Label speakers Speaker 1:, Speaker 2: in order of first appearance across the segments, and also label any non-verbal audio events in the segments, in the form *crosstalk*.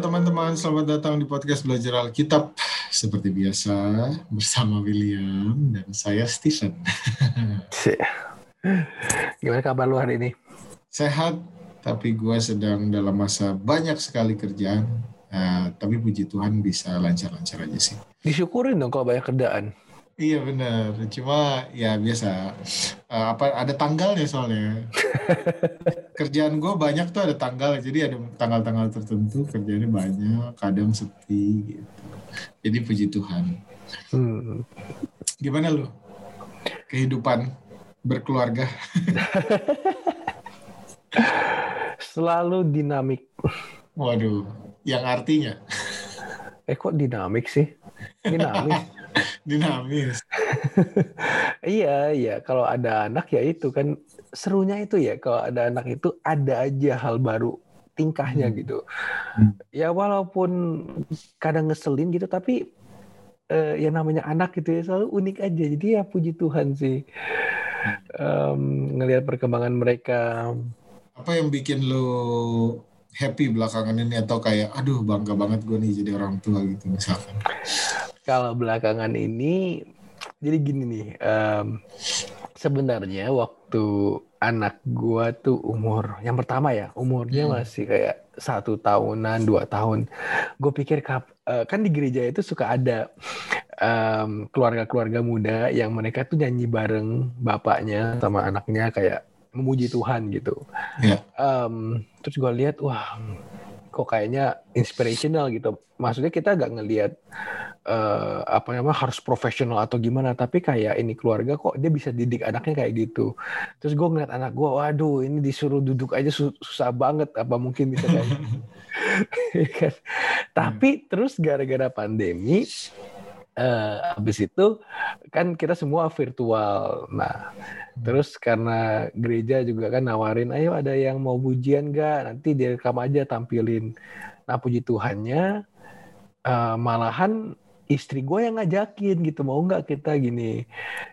Speaker 1: Halo teman-teman, selamat datang di podcast Belajar Alkitab. Seperti biasa, bersama William dan saya Stephen. *laughs*
Speaker 2: Gimana kabar lu hari ini?
Speaker 1: Sehat, tapi gue sedang dalam masa banyak sekali kerjaan. Uh, tapi puji Tuhan bisa lancar-lancar aja sih.
Speaker 2: Disyukurin dong kalau banyak kerjaan.
Speaker 1: Iya benar, cuma ya biasa. Uh, apa ada tanggalnya soalnya. *laughs* Kerjaan gue banyak tuh ada tanggal, jadi ada tanggal-tanggal tertentu kerjanya banyak, kadang sepi gitu. Jadi puji Tuhan. Hmm. Gimana lu? Kehidupan berkeluarga? *laughs*
Speaker 2: Selalu dinamik.
Speaker 1: Waduh, yang artinya?
Speaker 2: Eh kok dinamik sih? Dinamis. *laughs*
Speaker 1: dinamis. *laughs*
Speaker 2: iya, iya. Kalau ada anak ya itu kan serunya itu ya. Kalau ada anak itu ada aja hal baru tingkahnya hmm. gitu. Hmm. Ya walaupun kadang ngeselin gitu, tapi uh, yang namanya anak gitu ya selalu unik aja. Jadi ya puji Tuhan sih um, ngelihat perkembangan mereka.
Speaker 1: Apa yang bikin lo happy belakangan ini atau kayak aduh bangga banget gue nih jadi orang tua gitu misalkan?
Speaker 2: kalau belakangan ini jadi gini nih um, sebenarnya waktu anak gua tuh umur yang pertama ya umurnya hmm. masih kayak satu tahunan dua tahun gue pikir kap, uh, kan di gereja itu suka ada um, keluarga-keluarga muda yang mereka tuh nyanyi bareng bapaknya sama anaknya kayak memuji Tuhan gitu yeah. Ya. um, terus gue lihat wah kok kayaknya inspirational gitu maksudnya kita agak ngelihat uh, apa namanya harus profesional atau gimana tapi kayak ini keluarga kok dia bisa didik anaknya kayak gitu terus gue ngeliat anak gue waduh ini disuruh duduk aja susah banget apa mungkin bisa kayak gitu. *laughs* kan? tapi terus gara-gara pandemi uh, habis itu kan kita semua virtual. Nah, terus karena gereja juga kan nawarin, ayo ada yang mau pujian gak? Nanti direkam aja tampilin. Nah, puji Tuhannya uh, malahan istri gue yang ngajakin gitu mau nggak kita gini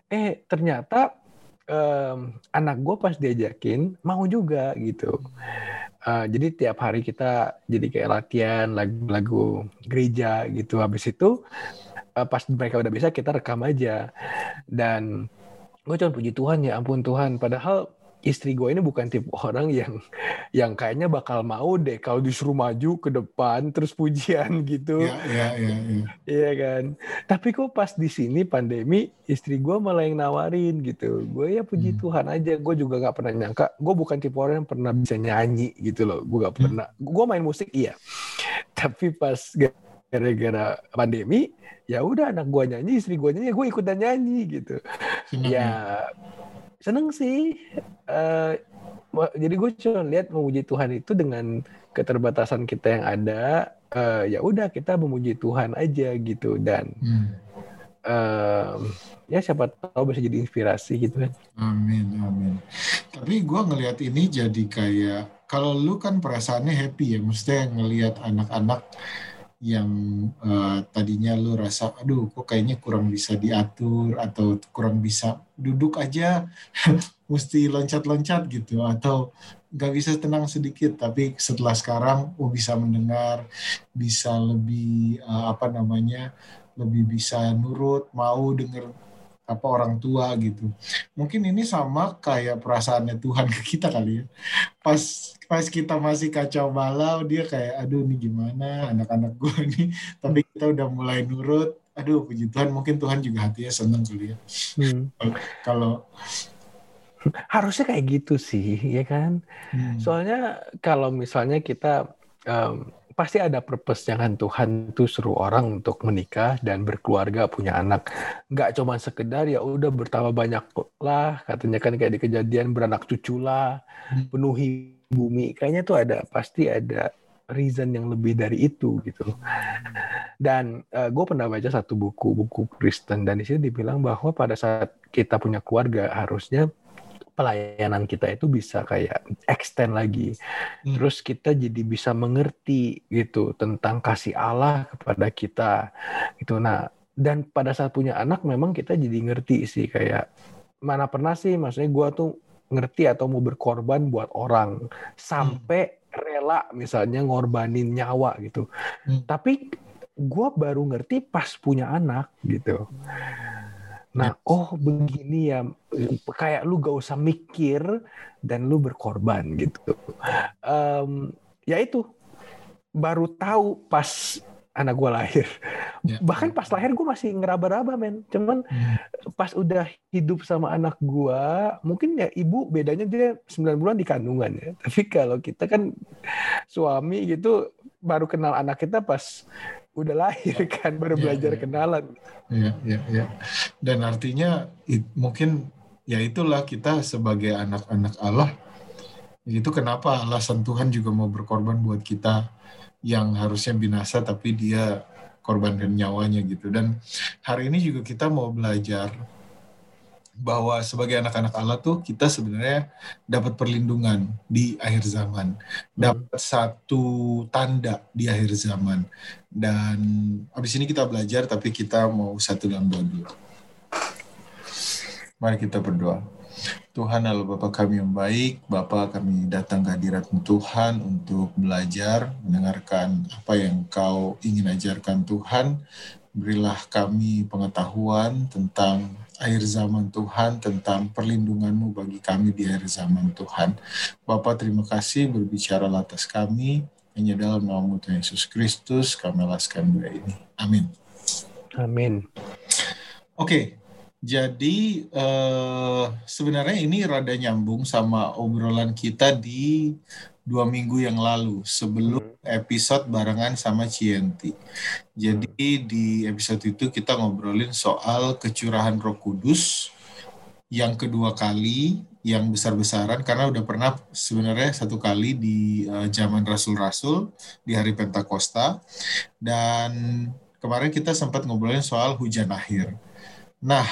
Speaker 2: eh ternyata um, anak gue pas diajakin mau juga gitu uh, jadi tiap hari kita jadi kayak latihan lagu-lagu gereja gitu habis itu uh, pas mereka udah bisa kita rekam aja dan gue cuma puji Tuhan ya ampun Tuhan padahal istri gue ini bukan tipe orang yang yang kayaknya bakal mau deh kalau disuruh maju ke depan terus pujian gitu. Iya, iya, iya. Iya ya, kan. Tapi kok pas di sini pandemi istri gue malah yang nawarin gitu. Gue ya puji hmm. Tuhan aja. Gue juga nggak pernah nyangka. Gue bukan tipe orang yang pernah bisa nyanyi gitu loh. Gue nggak hmm. pernah. Hmm. Gue main musik iya. Tapi pas gara-gara pandemi ya udah anak gue nyanyi istri gue nyanyi gue ikutan nyanyi gitu. Hmm. Ya seneng sih. Uh, jadi gue cuma lihat memuji Tuhan itu dengan keterbatasan kita yang ada. Uh, ya udah kita memuji Tuhan aja gitu dan hmm. uh, ya siapa tahu bisa jadi inspirasi gitu kan.
Speaker 1: Amin amin. Tapi gue ngelihat ini jadi kayak kalau lu kan perasaannya happy ya, mesti ngelihat anak-anak yang uh, tadinya lu rasa aduh kok kayaknya kurang bisa diatur atau kurang bisa duduk aja *laughs* mesti loncat-loncat gitu atau nggak bisa tenang sedikit tapi setelah sekarang oh bisa mendengar bisa lebih uh, apa namanya lebih bisa nurut mau denger apa orang tua gitu. Mungkin ini sama kayak perasaannya Tuhan ke kita kali ya. Pas pas kita masih kacau balau dia kayak aduh ini gimana anak-anak gue *laughs* nih. Tapi kita udah mulai nurut. Aduh puji Tuhan mungkin Tuhan juga hatinya seneng kali ya. Hmm. Kalau
Speaker 2: harusnya kayak gitu sih ya kan. Hmm. Soalnya kalau misalnya kita um, pasti ada purpose jangan Tuhan tuh suruh orang untuk menikah dan berkeluarga punya anak nggak cuma sekedar ya udah bertambah banyak lah katanya kan kayak di kejadian beranak cucu lah hmm. penuhi bumi kayaknya tuh ada pasti ada reason yang lebih dari itu gitu dan uh, eh, gue pernah baca satu buku buku Kristen dan di sini dibilang bahwa pada saat kita punya keluarga harusnya pelayanan kita itu bisa kayak extend lagi. Hmm. Terus kita jadi bisa mengerti gitu tentang kasih Allah kepada kita. Gitu. Nah, dan pada saat punya anak memang kita jadi ngerti sih kayak mana pernah sih maksudnya gue tuh ngerti atau mau berkorban buat orang sampai hmm. rela misalnya ngorbanin nyawa gitu. Hmm. Tapi gue baru ngerti pas punya anak gitu. Nah, oh begini ya, kayak lu gak usah mikir dan lu berkorban gitu. Um, ya itu, baru tahu pas anak gue lahir. Ya. Bahkan pas lahir gue masih ngeraba-raba men. Cuman hmm. pas udah hidup sama anak gue, mungkin ya ibu bedanya dia 9 bulan di kandungan ya. *laughs* Tapi kalau kita kan suami gitu baru kenal anak kita pas udah lahir kan, baru ya, belajar ya. kenalan.
Speaker 1: Iya, iya, iya. Dan artinya mungkin ya itulah kita sebagai anak-anak Allah itu kenapa alasan Tuhan juga mau berkorban buat kita yang harusnya binasa tapi dia korbankan nyawanya gitu. Dan hari ini juga kita mau belajar bahwa sebagai anak-anak Allah tuh kita sebenarnya dapat perlindungan di akhir zaman, dapat satu tanda di akhir zaman. Dan habis ini kita belajar tapi kita mau satu dalam doa dulu. Mari kita berdoa. Tuhan Allah Bapa kami yang baik, Bapa kami datang ke hadirat Tuhan untuk belajar, mendengarkan apa yang Kau ingin ajarkan Tuhan. Berilah kami pengetahuan tentang akhir zaman Tuhan, tentang perlindunganmu bagi kami di akhir zaman Tuhan. Bapak terima kasih berbicara atas kami, hanya dalam nama Tuhan Yesus Kristus kami alaskan doa ini. Amin.
Speaker 2: Amin.
Speaker 1: Oke, okay. Jadi uh, sebenarnya ini rada nyambung sama obrolan kita di dua minggu yang lalu sebelum hmm. episode barengan sama Cienti. Jadi hmm. di episode itu kita ngobrolin soal kecurahan Roh Kudus yang kedua kali yang besar-besaran karena udah pernah sebenarnya satu kali di uh, zaman rasul-rasul di hari Pentakosta dan kemarin kita sempat ngobrolin soal hujan akhir. Nah,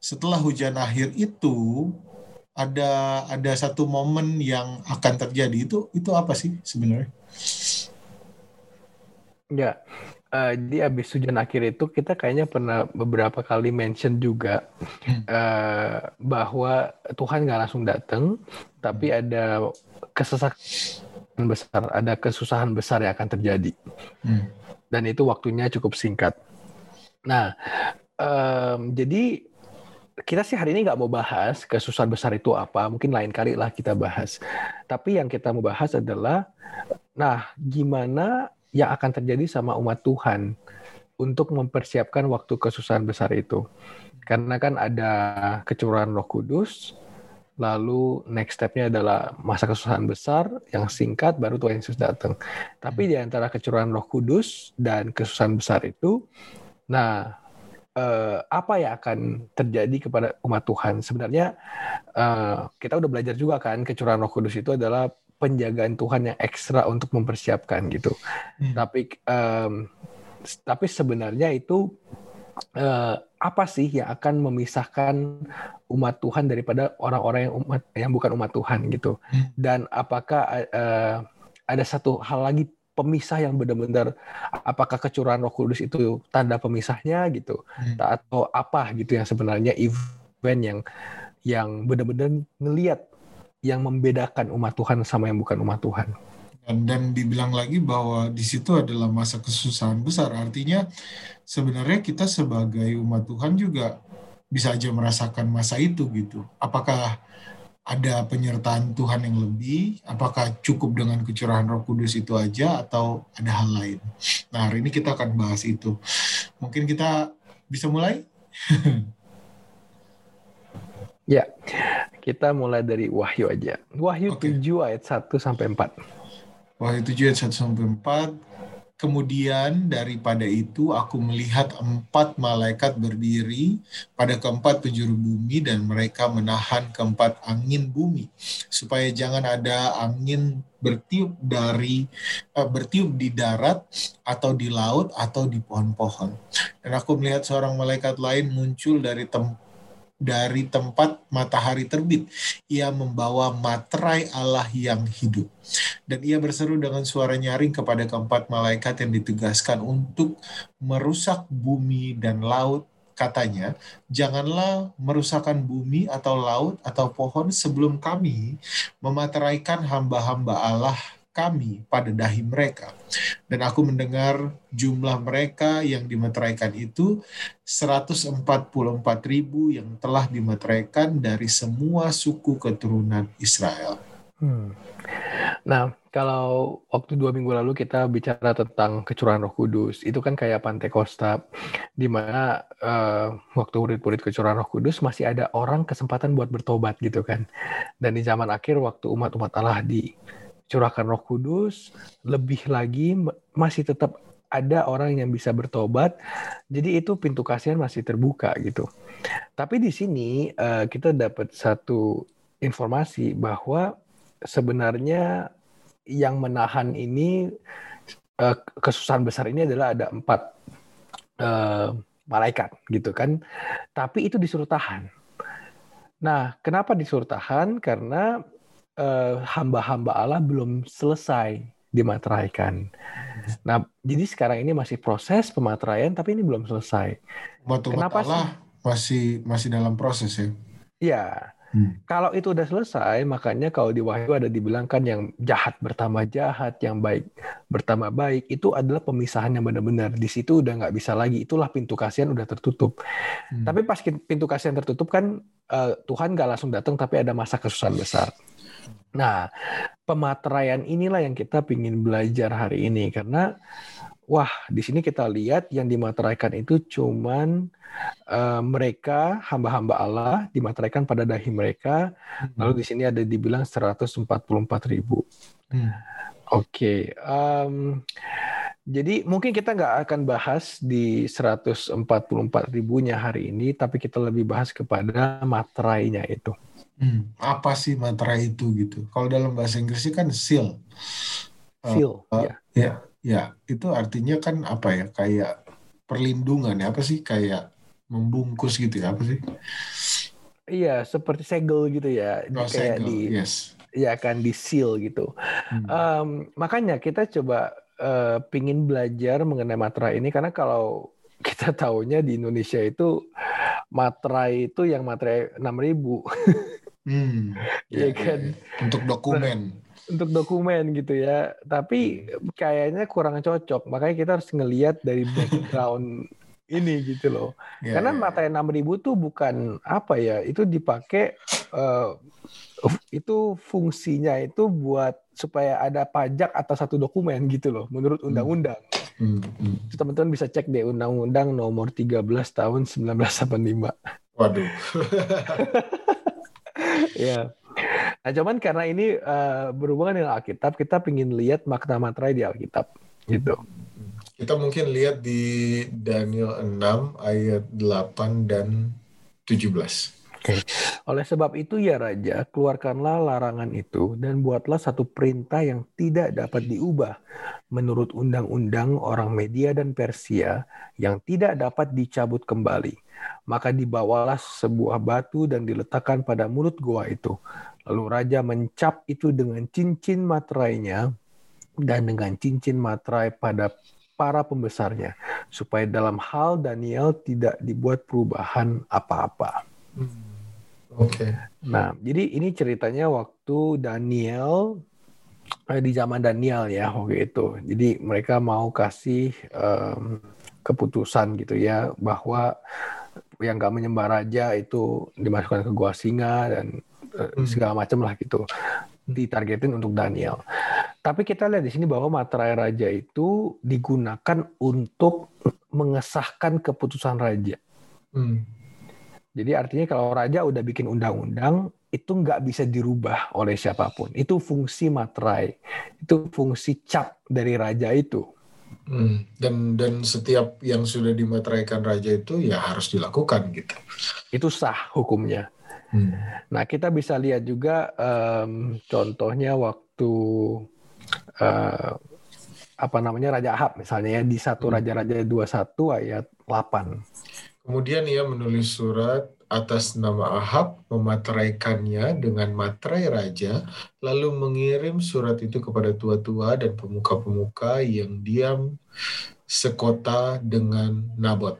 Speaker 1: setelah hujan akhir itu ada ada satu momen yang akan terjadi itu itu apa sih sebenarnya?
Speaker 2: Ya, uh, jadi abis hujan akhir itu kita kayaknya pernah beberapa kali mention juga uh, bahwa Tuhan nggak langsung datang, tapi hmm. ada kesesakan besar, ada kesusahan besar yang akan terjadi, hmm. dan itu waktunya cukup singkat. Nah, um, jadi kita sih hari ini nggak mau bahas kesusahan besar itu apa. Mungkin lain kali lah kita bahas. Tapi yang kita mau bahas adalah, nah gimana yang akan terjadi sama umat Tuhan untuk mempersiapkan waktu kesusahan besar itu. Karena kan ada kecurahan roh kudus, lalu next step-nya adalah masa kesusahan besar yang singkat, baru Tuhan Yesus datang. Tapi di antara kecurahan roh kudus dan kesusahan besar itu, nah uh, apa yang akan terjadi kepada umat Tuhan. Sebenarnya uh, kita udah belajar juga kan kecurahan Roh Kudus itu adalah penjagaan Tuhan yang ekstra untuk mempersiapkan gitu. Hmm. Tapi um, tapi sebenarnya itu uh, apa sih yang akan memisahkan umat Tuhan daripada orang-orang yang umat yang bukan umat Tuhan gitu? Hmm. Dan apakah uh, ada satu hal lagi pemisah yang benar-benar apakah kecurahan Roh Kudus itu tanda pemisahnya gitu hmm. atau apa gitu yang sebenarnya event yang yang benar-benar ngelihat yang membedakan umat Tuhan sama yang bukan umat Tuhan.
Speaker 1: Dan, dan dibilang lagi bahwa di situ adalah masa kesusahan besar. Artinya sebenarnya kita sebagai umat Tuhan juga bisa aja merasakan masa itu gitu. Apakah ada penyertaan Tuhan yang lebih? Apakah cukup dengan kecurahan Roh Kudus itu aja atau ada hal lain? Nah, hari ini kita akan bahas itu. Mungkin kita bisa mulai? *laughs*
Speaker 2: ya, kita mulai dari Wahyu aja. Wahyu okay. 7 ayat 1 sampai 4.
Speaker 1: Wahyu 7 ayat 1 sampai 4 Kemudian daripada itu aku melihat empat malaikat berdiri pada keempat penjuru bumi dan mereka menahan keempat angin bumi supaya jangan ada angin bertiup dari uh, bertiup di darat atau di laut atau di pohon-pohon. Dan aku melihat seorang malaikat lain muncul dari tempat dari tempat matahari terbit. Ia membawa materai Allah yang hidup. Dan ia berseru dengan suara nyaring kepada keempat malaikat yang ditugaskan untuk merusak bumi dan laut. Katanya, janganlah merusakkan bumi atau laut atau pohon sebelum kami memateraikan hamba-hamba Allah kami pada dahi mereka. Dan aku mendengar jumlah mereka yang dimeteraikan itu 144 ribu yang telah dimeteraikan dari semua suku keturunan Israel. Hmm.
Speaker 2: Nah, kalau waktu dua minggu lalu kita bicara tentang kecurahan Roh Kudus, itu kan kayak Pantai Costa, di mana uh, waktu murid-murid kecurahan Roh Kudus masih ada orang kesempatan buat bertobat gitu kan. Dan di zaman akhir waktu umat-umat Allah dicurahkan Roh Kudus, lebih lagi masih tetap ada orang yang bisa bertobat. Jadi itu pintu kasihan masih terbuka gitu. Tapi di sini uh, kita dapat satu informasi bahwa sebenarnya yang menahan ini uh, kesusahan besar ini adalah ada empat uh, malaikat gitu kan tapi itu disuruh tahan nah kenapa disuruh tahan karena uh, hamba-hamba Allah belum selesai dimateraikan nah jadi sekarang ini masih proses pemateraian tapi ini belum selesai
Speaker 1: Umat kenapa Allah sih? masih masih dalam proses ya
Speaker 2: ya Hmm. Kalau itu udah selesai, makanya kalau di Wahyu ada dibilangkan yang jahat bertambah jahat, yang baik bertambah baik, itu adalah pemisahan yang benar-benar. Di situ udah nggak bisa lagi. Itulah pintu kasihan udah tertutup. Hmm. Tapi pas pintu kasihan tertutup kan uh, Tuhan nggak langsung datang, tapi ada masa kesusahan besar. Nah, pemateraian inilah yang kita ingin belajar hari ini karena wah di sini kita lihat yang dimateraikan itu cuman uh, mereka hamba-hamba Allah dimateraikan pada dahi mereka. Hmm. Lalu di sini ada dibilang 144 ribu. Hmm. Oke, okay. um, jadi mungkin kita nggak akan bahas di 144 ribunya hari ini, tapi kita lebih bahas kepada materainya itu.
Speaker 1: Hmm, apa sih materai itu gitu? Kalau dalam bahasa Inggrisnya kan seal.
Speaker 2: Seal, uh, uh, ya.
Speaker 1: Ya, ya, itu artinya kan apa ya? Kayak perlindungan ya apa sih? Kayak membungkus gitu ya apa sih?
Speaker 2: Iya, seperti segel gitu ya.
Speaker 1: Oh, kayak segel, di yes.
Speaker 2: ya kan di seal gitu. Hmm. Um, makanya kita coba uh, pingin belajar mengenai materai ini karena kalau kita tahunya di Indonesia itu materai itu yang materai 6000. *laughs*
Speaker 1: hmm.
Speaker 2: Iya ya, kan. Ya,
Speaker 1: Untuk dokumen.
Speaker 2: Untuk dokumen gitu ya. Tapi kayaknya kurang cocok. Makanya kita harus ngelihat dari background *laughs* ini gitu loh. Yeah, Karena yeah. mata enam ribu tuh bukan apa ya, itu dipakai uh, itu fungsinya itu buat supaya ada pajak atas satu dokumen gitu loh, menurut hmm. undang-undang. Hmm. Hmm. Teman-teman bisa cek deh undang-undang nomor 13 tahun 1985.
Speaker 1: Waduh. *laughs*
Speaker 2: ya. Nah, cuman karena ini uh, berhubungan dengan Alkitab, kita ingin lihat makna materai di Alkitab gitu.
Speaker 1: Kita mungkin lihat di Daniel 6 ayat 8 dan 17.
Speaker 2: Oke. Oleh sebab itu ya Raja, keluarkanlah larangan itu dan buatlah satu perintah yang tidak dapat diubah menurut undang-undang orang Media dan Persia yang tidak dapat dicabut kembali. Maka dibawalah sebuah batu dan diletakkan pada mulut gua itu. Lalu Raja mencap itu dengan cincin materainya dan dengan cincin materai pada para pembesarnya, supaya dalam hal Daniel tidak dibuat perubahan apa-apa. Hmm.
Speaker 1: Oke. Okay.
Speaker 2: Nah, jadi ini ceritanya waktu Daniel eh, di zaman Daniel ya waktu itu. Jadi mereka mau kasih um, keputusan gitu ya bahwa yang gak menyembah raja itu dimasukkan ke gua singa dan uh, segala macam lah gitu ditargetin untuk Daniel. Tapi kita lihat di sini bahwa materai raja itu digunakan untuk mengesahkan keputusan raja. Hmm. Jadi artinya kalau raja udah bikin undang-undang itu nggak bisa dirubah oleh siapa pun. Itu fungsi materai, itu fungsi cap dari raja itu.
Speaker 1: Hmm. Dan dan setiap yang sudah dimateraikan raja itu ya harus dilakukan gitu.
Speaker 2: Itu sah hukumnya. Hmm. Nah kita bisa lihat juga um, contohnya waktu uh, apa namanya Raja Ahab misalnya ya di satu hmm. Raja-Raja 21 ayat 8.
Speaker 1: Kemudian ia menulis surat atas nama Ahab, memateraikannya dengan materai raja, lalu mengirim surat itu kepada tua-tua dan pemuka-pemuka yang diam sekota dengan Nabot.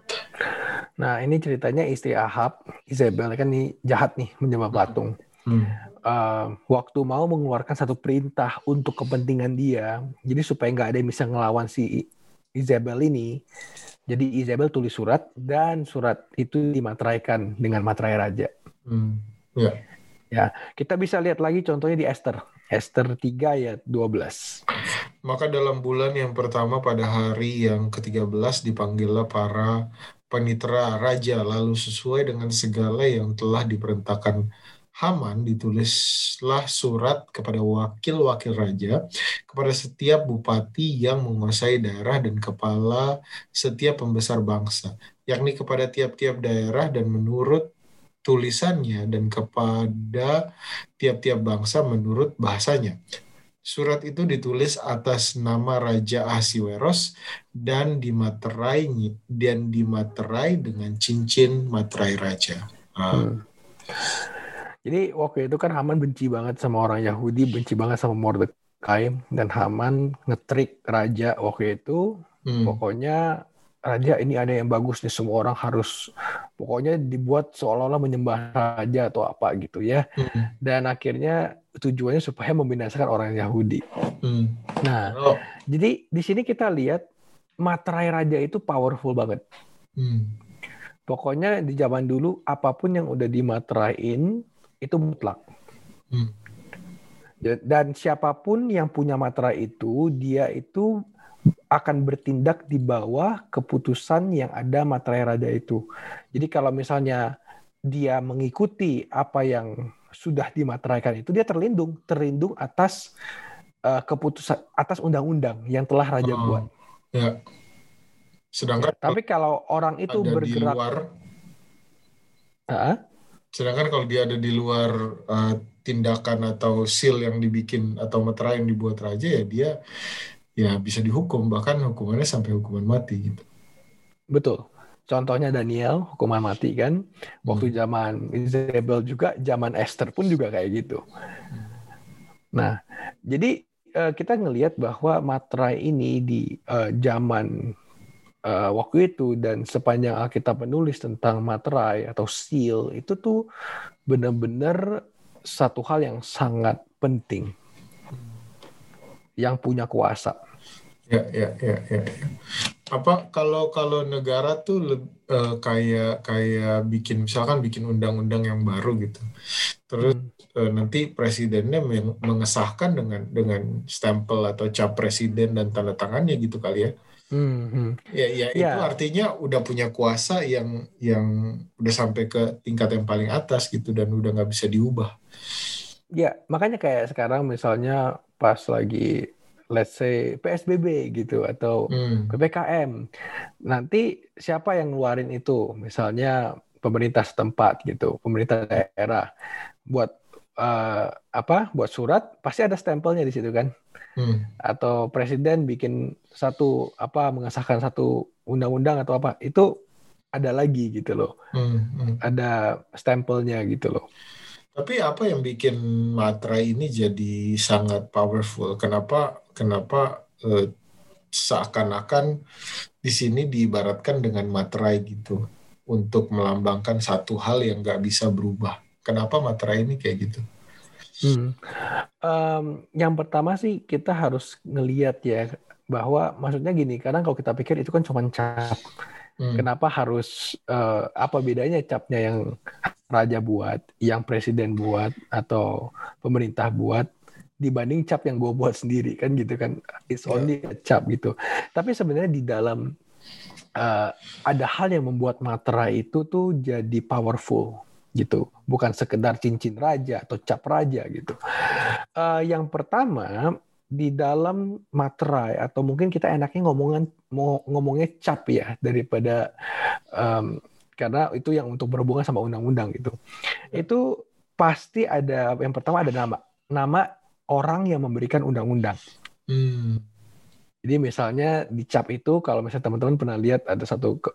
Speaker 2: Nah ini ceritanya istri Ahab, Isabel kan nih jahat nih menyembah patung. Hmm. uh, waktu mau mengeluarkan satu perintah untuk kepentingan dia, jadi supaya nggak ada yang bisa ngelawan si Isabel ini, jadi Isabel tulis surat dan surat itu dimateraikan dengan materai raja. Hmm. Ya. Ya, kita bisa lihat lagi contohnya di Esther. Esther 3 ayat 12.
Speaker 1: Maka dalam bulan yang pertama pada hari yang ke-13 dipanggillah para penitra raja lalu sesuai dengan segala yang telah diperintahkan Haman ditulislah surat kepada wakil-wakil raja, kepada setiap bupati yang menguasai daerah dan kepala setiap pembesar bangsa, yakni kepada tiap-tiap daerah dan menurut tulisannya dan kepada tiap-tiap bangsa menurut bahasanya. Surat itu ditulis atas nama Raja Ahasiweros dan dimaterai dan dimaterai dengan cincin materai raja. Hmm.
Speaker 2: Jadi waktu itu kan Haman benci banget sama orang Yahudi, benci banget sama Mordekai dan Haman ngetrik raja waktu itu. Hmm. Pokoknya raja ini ada yang bagus nih semua orang harus pokoknya dibuat seolah-olah menyembah raja atau apa gitu ya. Hmm. Dan akhirnya tujuannya supaya membinasakan orang Yahudi. Hmm. Nah, oh. jadi di sini kita lihat materai raja itu powerful banget. Hmm. Pokoknya di zaman dulu apa pun yang udah dimateraiin itu mutlak. Hmm. Dan siapa pun yang punya materai itu, dia itu akan bertindak di bawah keputusan yang ada materai raja itu. Jadi kalau misalnya dia mengikuti apa yang sudah dimateraikan itu, dia terlindung, terlindung atas uh, keputusan atas undang-undang yang telah raja oh, buat. Ya. Sedangkan ya, tapi kalau orang itu bergerak di luar,
Speaker 1: uh, Sedangkan kalau dia ada di luar uh, tindakan atau seal yang dibikin atau meterai yang dibuat raja ya dia ya bisa dihukum bahkan hukumannya sampai hukuman mati gitu.
Speaker 2: Betul. Contohnya Daniel hukuman mati kan. Waktu hmm. zaman Isabel juga, zaman Esther pun juga kayak gitu. Nah, jadi uh, kita ngelihat bahwa materai ini di uh, zaman uh, waktu itu dan sepanjang Alkitab menulis tentang materai atau seal itu tuh benar-benar satu hal yang sangat penting yang punya kuasa.
Speaker 1: Ya, ya, ya, ya. Apa kalau kalau negara tuh uh, kayak kayak bikin misalkan bikin undang-undang yang baru gitu, terus hmm. uh, nanti presidennya mengesahkan dengan dengan stempel atau cap presiden dan tanda tangannya gitu kali ya. Hmm, hmm. Ya, ya, ya itu artinya udah punya kuasa yang yang udah sampai ke tingkat yang paling atas gitu dan udah nggak bisa diubah.
Speaker 2: Ya makanya kayak sekarang misalnya pas lagi let's say PSBB gitu atau hmm. ppkm, nanti siapa yang ngeluarin itu? Misalnya pemerintah setempat gitu, pemerintah daerah buat uh, apa? Buat surat pasti ada stempelnya di situ kan hmm. atau presiden bikin satu apa mengesahkan satu undang-undang atau apa itu ada lagi gitu loh hmm. Hmm. ada stempelnya gitu loh
Speaker 1: tapi apa yang bikin materai ini jadi sangat powerful kenapa kenapa eh, seakan-akan di sini diibaratkan dengan materai gitu untuk melambangkan satu hal yang nggak bisa berubah kenapa materai ini kayak gitu
Speaker 2: Hmm. Um, yang pertama sih kita harus ngeliat ya bahwa maksudnya gini, karena kalau kita pikir itu kan cuma cap. Hmm. Kenapa harus uh, apa bedanya capnya yang raja buat, yang presiden buat atau pemerintah buat dibanding cap yang gue buat sendiri kan gitu kan it's ya. only yeah. a cap gitu. Tapi sebenarnya di dalam uh, ada hal yang membuat materai itu tuh jadi powerful gitu. Bukan sekedar cincin raja atau cap raja gitu. Uh, yang pertama di dalam materai atau mungkin kita enaknya ngomongan ngomongnya cap ya daripada um, karena itu yang untuk berhubungan sama undang-undang gitu. Itu pasti ada yang pertama ada nama. Nama orang yang memberikan undang-undang. Hmm jadi misalnya di cap itu kalau misalnya teman-teman pernah lihat ada satu ke,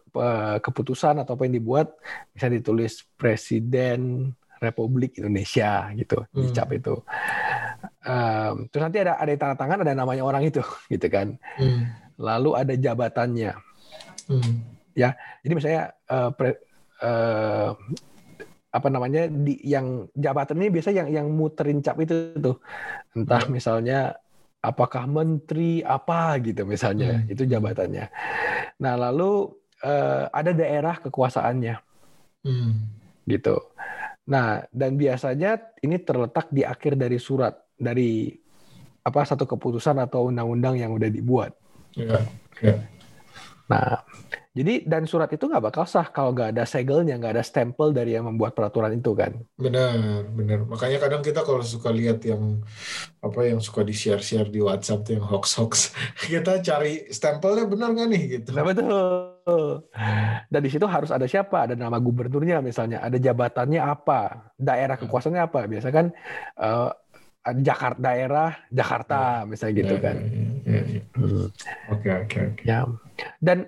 Speaker 2: keputusan atau apa yang dibuat bisa ditulis Presiden Republik Indonesia gitu hmm. di cap itu. Um, terus nanti ada ada tanda tangan ada namanya orang itu *laughs* gitu kan. Hmm. Lalu ada jabatannya. Hmm. Ya, jadi misalnya uh, pre, uh, apa namanya di yang jabatan ini biasa yang yang muterin cap itu tuh entah hmm. misalnya apakah menteri apa gitu misalnya hmm. itu jabatannya nah lalu uh, ada daerah kekuasaannya hmm. gitu nah dan biasanya ini terletak di akhir dari surat dari apa satu keputusan atau undang-undang yang udah dibuat yeah. Yeah. nah jadi dan surat itu nggak bakal sah kalau nggak ada segelnya, nggak ada stempel dari yang membuat peraturan itu kan.
Speaker 1: Benar, benar. Makanya kadang kita kalau suka lihat yang apa yang suka di share share di WhatsApp tuh yang hoax hoax, *laughs* kita cari stempelnya benar nggak nih gitu.
Speaker 2: Nah betul. Dan di situ harus ada siapa, ada nama gubernurnya misalnya, ada jabatannya apa, daerah iya. kekuasaannya apa. Biasa kan uh, Jakarta daerah Jakarta ya. misalnya gitu ya, kan.
Speaker 1: Ya, hmm. Oke oke oke.
Speaker 2: Ya. Dan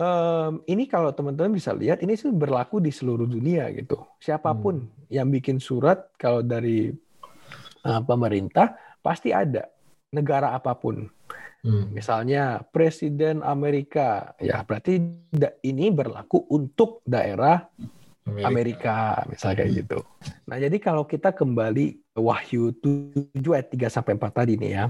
Speaker 2: um, ini kalau teman-teman bisa lihat ini sih berlaku di seluruh dunia gitu. Siapa pun hmm. yang bikin surat kalau dari uh, pemerintah pasti ada negara apa pun. Hmm. Misalnya Presiden Amerika, ya berarti ini berlaku untuk daerah Amerika, Amerika misalnya kayak gitu. Nah, jadi kalau kita kembali Wahyu 7 ayat 3 sampai 4 tadi nih ya.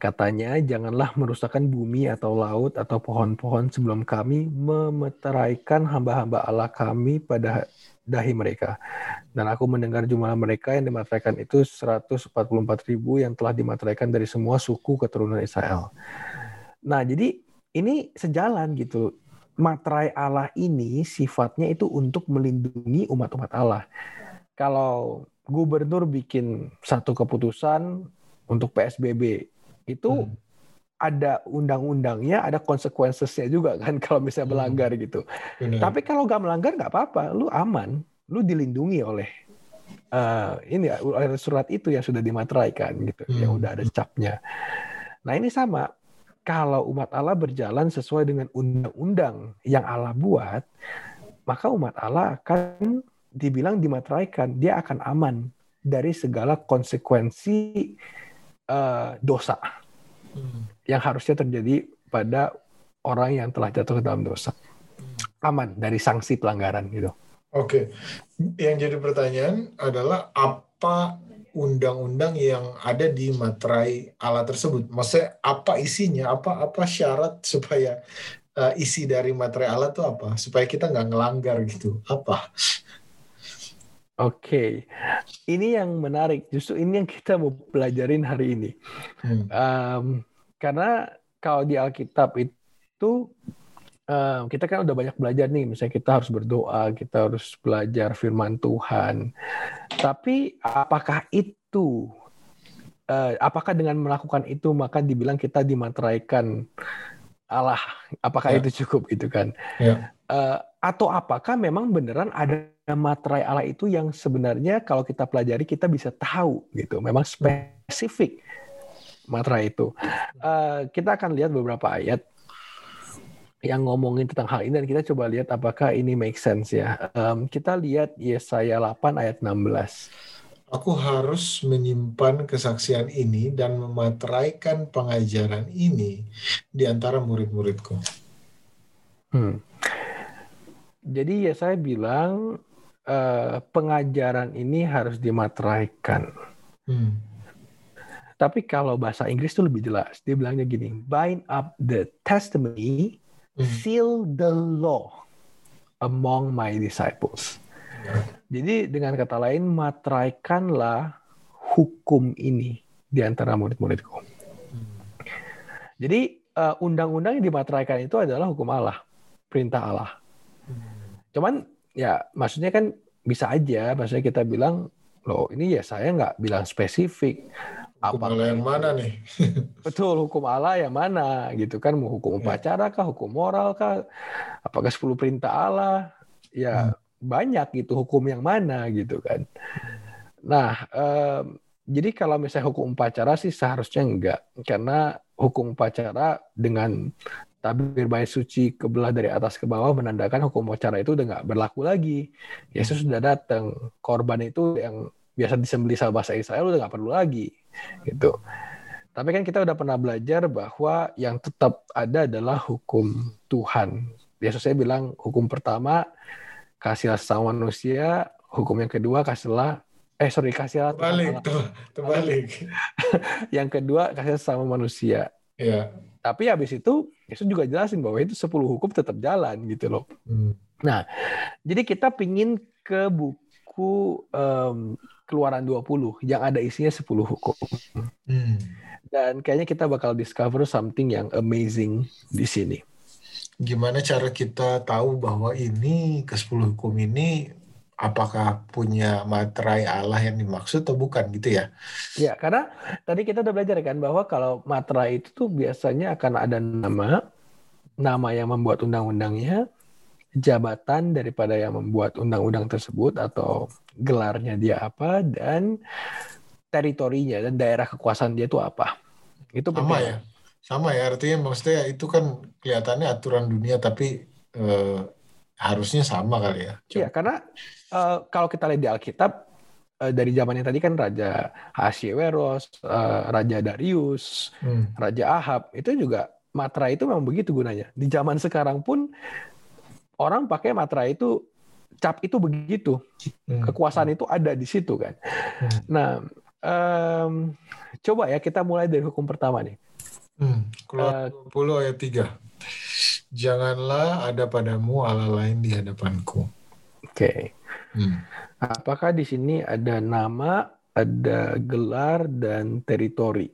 Speaker 2: Katanya janganlah merusakkan bumi atau laut atau pohon-pohon sebelum kami memeteraikan hamba-hamba Allah kami pada dahi mereka. Dan aku mendengar jumlah mereka yang dimateraikan itu 144 ribu yang telah dimateraikan dari semua suku keturunan Israel. Nah, jadi ini sejalan gitu. Materai Allah ini sifatnya itu untuk melindungi umat-umat Allah. Kalau gubernur bikin satu keputusan untuk PSBB itu hmm. ada undang-undangnya, ada konsekuensinya juga kan *laughs* kalau misalnya hmm. melanggar gitu. Benar. Tapi kalau nggak melanggar nggak apa-apa, lu aman, lu dilindungi oleh uh, ini oleh surat itu yang sudah dimateraikan gitu, hmm. yang udah ada capnya. Nah ini sama, kalau umat Allah berjalan sesuai dengan undang-undang yang Allah buat, maka umat Allah akan dibilang dimateraikan, dia akan aman dari segala konsekuensi uh, dosa hmm. yang harusnya terjadi pada orang yang telah jatuh ke dalam dosa. Aman dari sanksi pelanggaran gitu.
Speaker 1: Oke, yang jadi pertanyaan adalah apa undang-undang yang ada di materai alat tersebut? Maksudnya apa isinya? Apa apa syarat supaya uh, isi dari materai alat itu apa? Supaya kita nggak ngelanggar gitu? Apa?
Speaker 2: Oke, ini yang menarik. Justru ini yang kita mau pelajarin hari ini. Hmm. Um, karena kalau di Alkitab itu kita kan udah banyak belajar nih. Misalnya kita harus berdoa, kita harus belajar Firman Tuhan. Tapi apakah itu, uh, apakah dengan melakukan itu maka dibilang kita dimateraikan Allah? Apakah ya. itu cukup gitu kan? Ya. Uh, atau apakah memang beneran ada materai Allah itu yang sebenarnya kalau kita pelajari kita bisa tahu gitu. Memang spesifik materai itu. Uh, kita akan lihat beberapa ayat yang ngomongin tentang hal ini dan kita coba lihat apakah ini make sense ya. Um, kita lihat Yesaya 8 ayat 16.
Speaker 1: Aku harus menyimpan kesaksian ini dan memateraikan pengajaran ini di antara murid-muridku.
Speaker 2: Hmm. Jadi ya saya bilang uh, pengajaran ini harus dimateraikan. Hmm. Tapi kalau bahasa Inggris itu lebih jelas. Dia bilangnya gini, bind up the testimony. Seal the law among my disciples. Jadi dengan kata lain, materaikanlah hukum ini di antara murid-muridku. Hmm. Jadi uh, undang-undang yang dimateraikan itu adalah hukum Allah, perintah Allah. Hmm. Cuman ya maksudnya kan bisa aja maksudnya kita bilang loh ini ya saya nggak bilang spesifik
Speaker 1: hukum apa Allah yang mana nih *laughs*
Speaker 2: betul hukum Allah yang mana gitu kan mau hukum ya. upacara kah hukum moral kah apakah 10 perintah Allah ya hmm. banyak gitu hukum yang mana gitu kan nah um, jadi kalau misalnya hukum upacara sih seharusnya enggak karena hukum upacara dengan tabir bait suci kebelah dari atas ke bawah menandakan hukum acara itu udah nggak berlaku lagi. Yesus sudah datang. Korban itu yang biasa disembeli sama bahasa Israel udah nggak perlu lagi. Gitu. Tapi kan kita udah pernah belajar bahwa yang tetap ada adalah hukum Tuhan. Yesus saya bilang hukum pertama kasih sama manusia, hukum yang kedua kasihlah eh sorry kasihlah
Speaker 1: Terbalik, terbalik. *laughs*
Speaker 2: yang kedua kasih sama manusia.
Speaker 1: Ya.
Speaker 2: Tapi habis itu Yesus juga jelasin bahwa itu 10 hukum tetap jalan gitu loh.
Speaker 1: Hmm.
Speaker 2: Jadi kita pingin ke buku em, Keluaran 20 yang ada isinya 10 hukum.
Speaker 1: Hmm.
Speaker 2: Dan kayaknya kita bakal discover something yang amazing di sini.
Speaker 1: Gimana cara kita tahu bahwa ini ke 10 hukum ini apakah punya materai Allah yang dimaksud atau bukan gitu ya?
Speaker 2: Ya, karena tadi kita udah belajar kan bahwa kalau matra itu tuh biasanya akan ada nama, nama yang membuat undang-undangnya, jabatan daripada yang membuat undang-undang tersebut atau gelarnya dia apa dan teritorinya dan daerah kekuasaan dia itu apa. Itu
Speaker 1: Sama
Speaker 2: penting.
Speaker 1: ya? Sama ya, artinya maksudnya itu kan kelihatannya aturan dunia tapi eh, harusnya sama kali ya.
Speaker 2: Iya, karena eh, kalau kita lihat di Alkitab eh, dari zamannya tadi kan Raja Ahasveros, eh, Raja Darius,
Speaker 1: Hmm.
Speaker 2: Raja Ahab itu juga matra itu memang begitu gunanya. Di zaman sekarang pun orang pakai matra itu cap itu begitu.
Speaker 1: Hmm.
Speaker 2: Kekuasaan itu ada di situ kan.
Speaker 1: Hmm.
Speaker 2: Nah, em, coba ya kita mulai dari hukum pertama nih.
Speaker 1: Hmm. Keluar 20 ayat 3. Janganlah ada padamu Allah lain di hadapanku.
Speaker 2: Oke.
Speaker 1: Hmm.
Speaker 2: Apakah di sini ada nama, ada gelar dan teritori?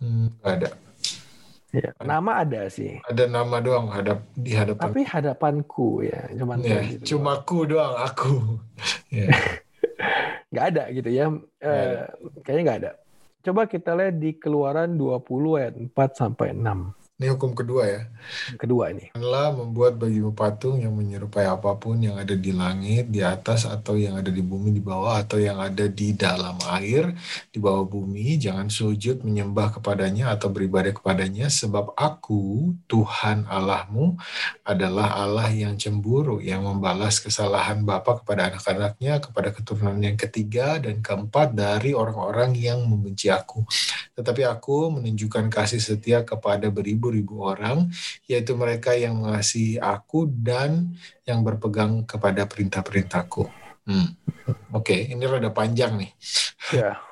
Speaker 1: Hmm, ada.
Speaker 2: Ya, nama ada sih.
Speaker 1: Ada nama doang hadap di hadapan.
Speaker 2: Tapi hadapanku ya, cuman
Speaker 1: Ya,
Speaker 2: gitu.
Speaker 1: cuma aku doang, aku. *laughs* Ya.
Speaker 2: nggak ada gitu ya. Eh, kayaknya nggak ada. Coba kita lihat di Keluaran 20 ayat 4 sampai 6.
Speaker 1: Ini hukum kedua ya.
Speaker 2: Kedua ini.
Speaker 1: Janganlah membuat bagimu patung yang menyerupai apa pun yang ada di langit, di atas, atau yang ada di bumi di bawah, atau yang ada di dalam air, di bawah bumi. Jangan sujud menyembah kepadanya atau beribadah kepadanya, sebab aku, Tuhan Allahmu, adalah Allah yang cemburu, yang membalas kesalahan bapa kepada anak-anaknya, kepada keturunan yang ketiga dan keempat dari orang-orang yang membenci aku. Tetapi aku menunjukkan kasih setia kepada beribu-ribu orang, yaitu mereka yang mengasihi aku dan yang berpegang kepada perintah-perintahku. Hmm. Oke, ini rada panjang nih.
Speaker 2: Ya.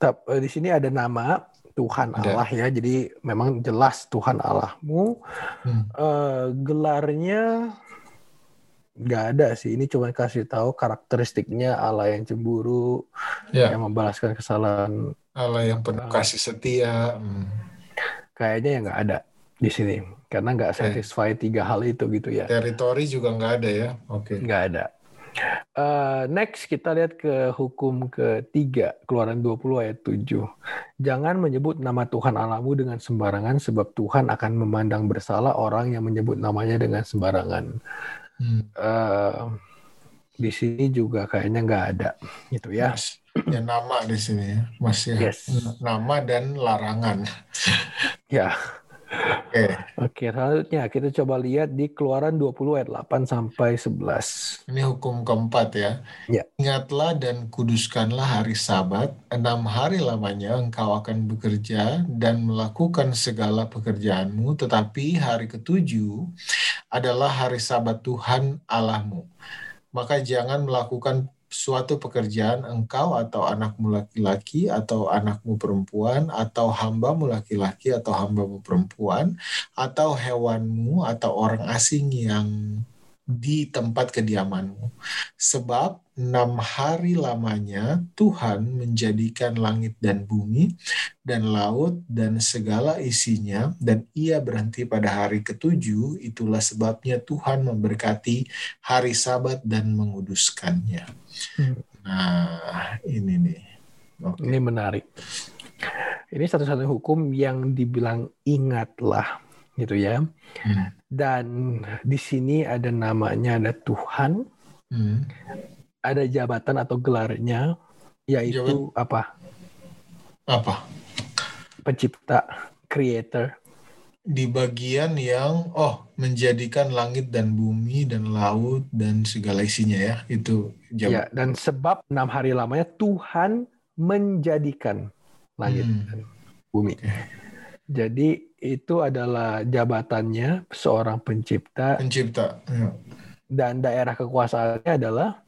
Speaker 2: Tap- eh, di sini ada nama Tuhan
Speaker 1: Ada.
Speaker 2: Allah ya. Jadi memang jelas Tuhan Allahmu.
Speaker 1: Hmm.
Speaker 2: Eh, gelarnya nggak ada sih. Ini cuma kasih tahu karakteristiknya Allah yang cemburu,
Speaker 1: Ya,
Speaker 2: yang membalaskan kesalahan.
Speaker 1: Allah yang penuh kasih setia. Hmm.
Speaker 2: Kayaknya yang nggak ada di sini. Karena nggak satisfy tiga hal itu gitu ya.
Speaker 1: Teritori juga nggak ada ya. Oke.
Speaker 2: Nggak ada. Eh, next kita lihat ke hukum ketiga keluaran 20 ayat 7. Jangan menyebut nama Tuhan Allahmu dengan sembarangan sebab Tuhan akan memandang bersalah orang yang menyebut namanya dengan sembarangan.
Speaker 1: Hmm.
Speaker 2: Eh, di sini juga kayaknya nggak ada gitu ya.
Speaker 1: Mas, ya nama di sini ya, Mas ya.
Speaker 2: Yes.
Speaker 1: Nama dan larangan.
Speaker 2: Ya.
Speaker 1: Oke.
Speaker 2: Oke, selanjutnya kita coba lihat di Keluaran 20 ayat 8 sampai 11.
Speaker 1: Ini hukum keempat ya.
Speaker 2: Ya.
Speaker 1: Ingatlah dan kuduskanlah hari Sabat. Enam hari lamanya engkau akan bekerja dan melakukan segala pekerjaanmu. Tetapi hari ketujuh adalah hari Sabat Tuhan Allahmu. Maka jangan melakukan suatu pekerjaan engkau atau anakmu laki-laki atau anakmu perempuan atau hambamu laki-laki atau hambamu perempuan atau hewanmu atau orang asing yang di tempat kediamanmu. Sebab enam hari lamanya Tuhan menjadikan langit dan bumi dan laut dan segala isinya dan ia berhenti pada hari ketujuh. Itulah sebabnya Tuhan memberkati hari sabat dan menguduskannya.
Speaker 2: Hmm.
Speaker 1: Nah, ini nih. Oke.
Speaker 2: Ini menarik. Ini satu-satunya hukum yang dibilang ingatlah gitu ya.
Speaker 1: Hmm.
Speaker 2: Dan di sini ada namanya ada Tuhan,
Speaker 1: Hmm.
Speaker 2: ada jabatan atau gelarnya yaitu apa?
Speaker 1: Apa?
Speaker 2: Pencipta, creator.
Speaker 1: Di bagian yang oh menjadikan langit dan bumi dan laut dan segala isinya ya itu jam.
Speaker 2: Ya, dan sebab enam hari lamanya Tuhan menjadikan langit
Speaker 1: Hmm.
Speaker 2: dan bumi.
Speaker 1: Oke.
Speaker 2: Jadi itu adalah jabatannya seorang pencipta
Speaker 1: Pencipta. Ya.
Speaker 2: dan daerah kekuasaannya adalah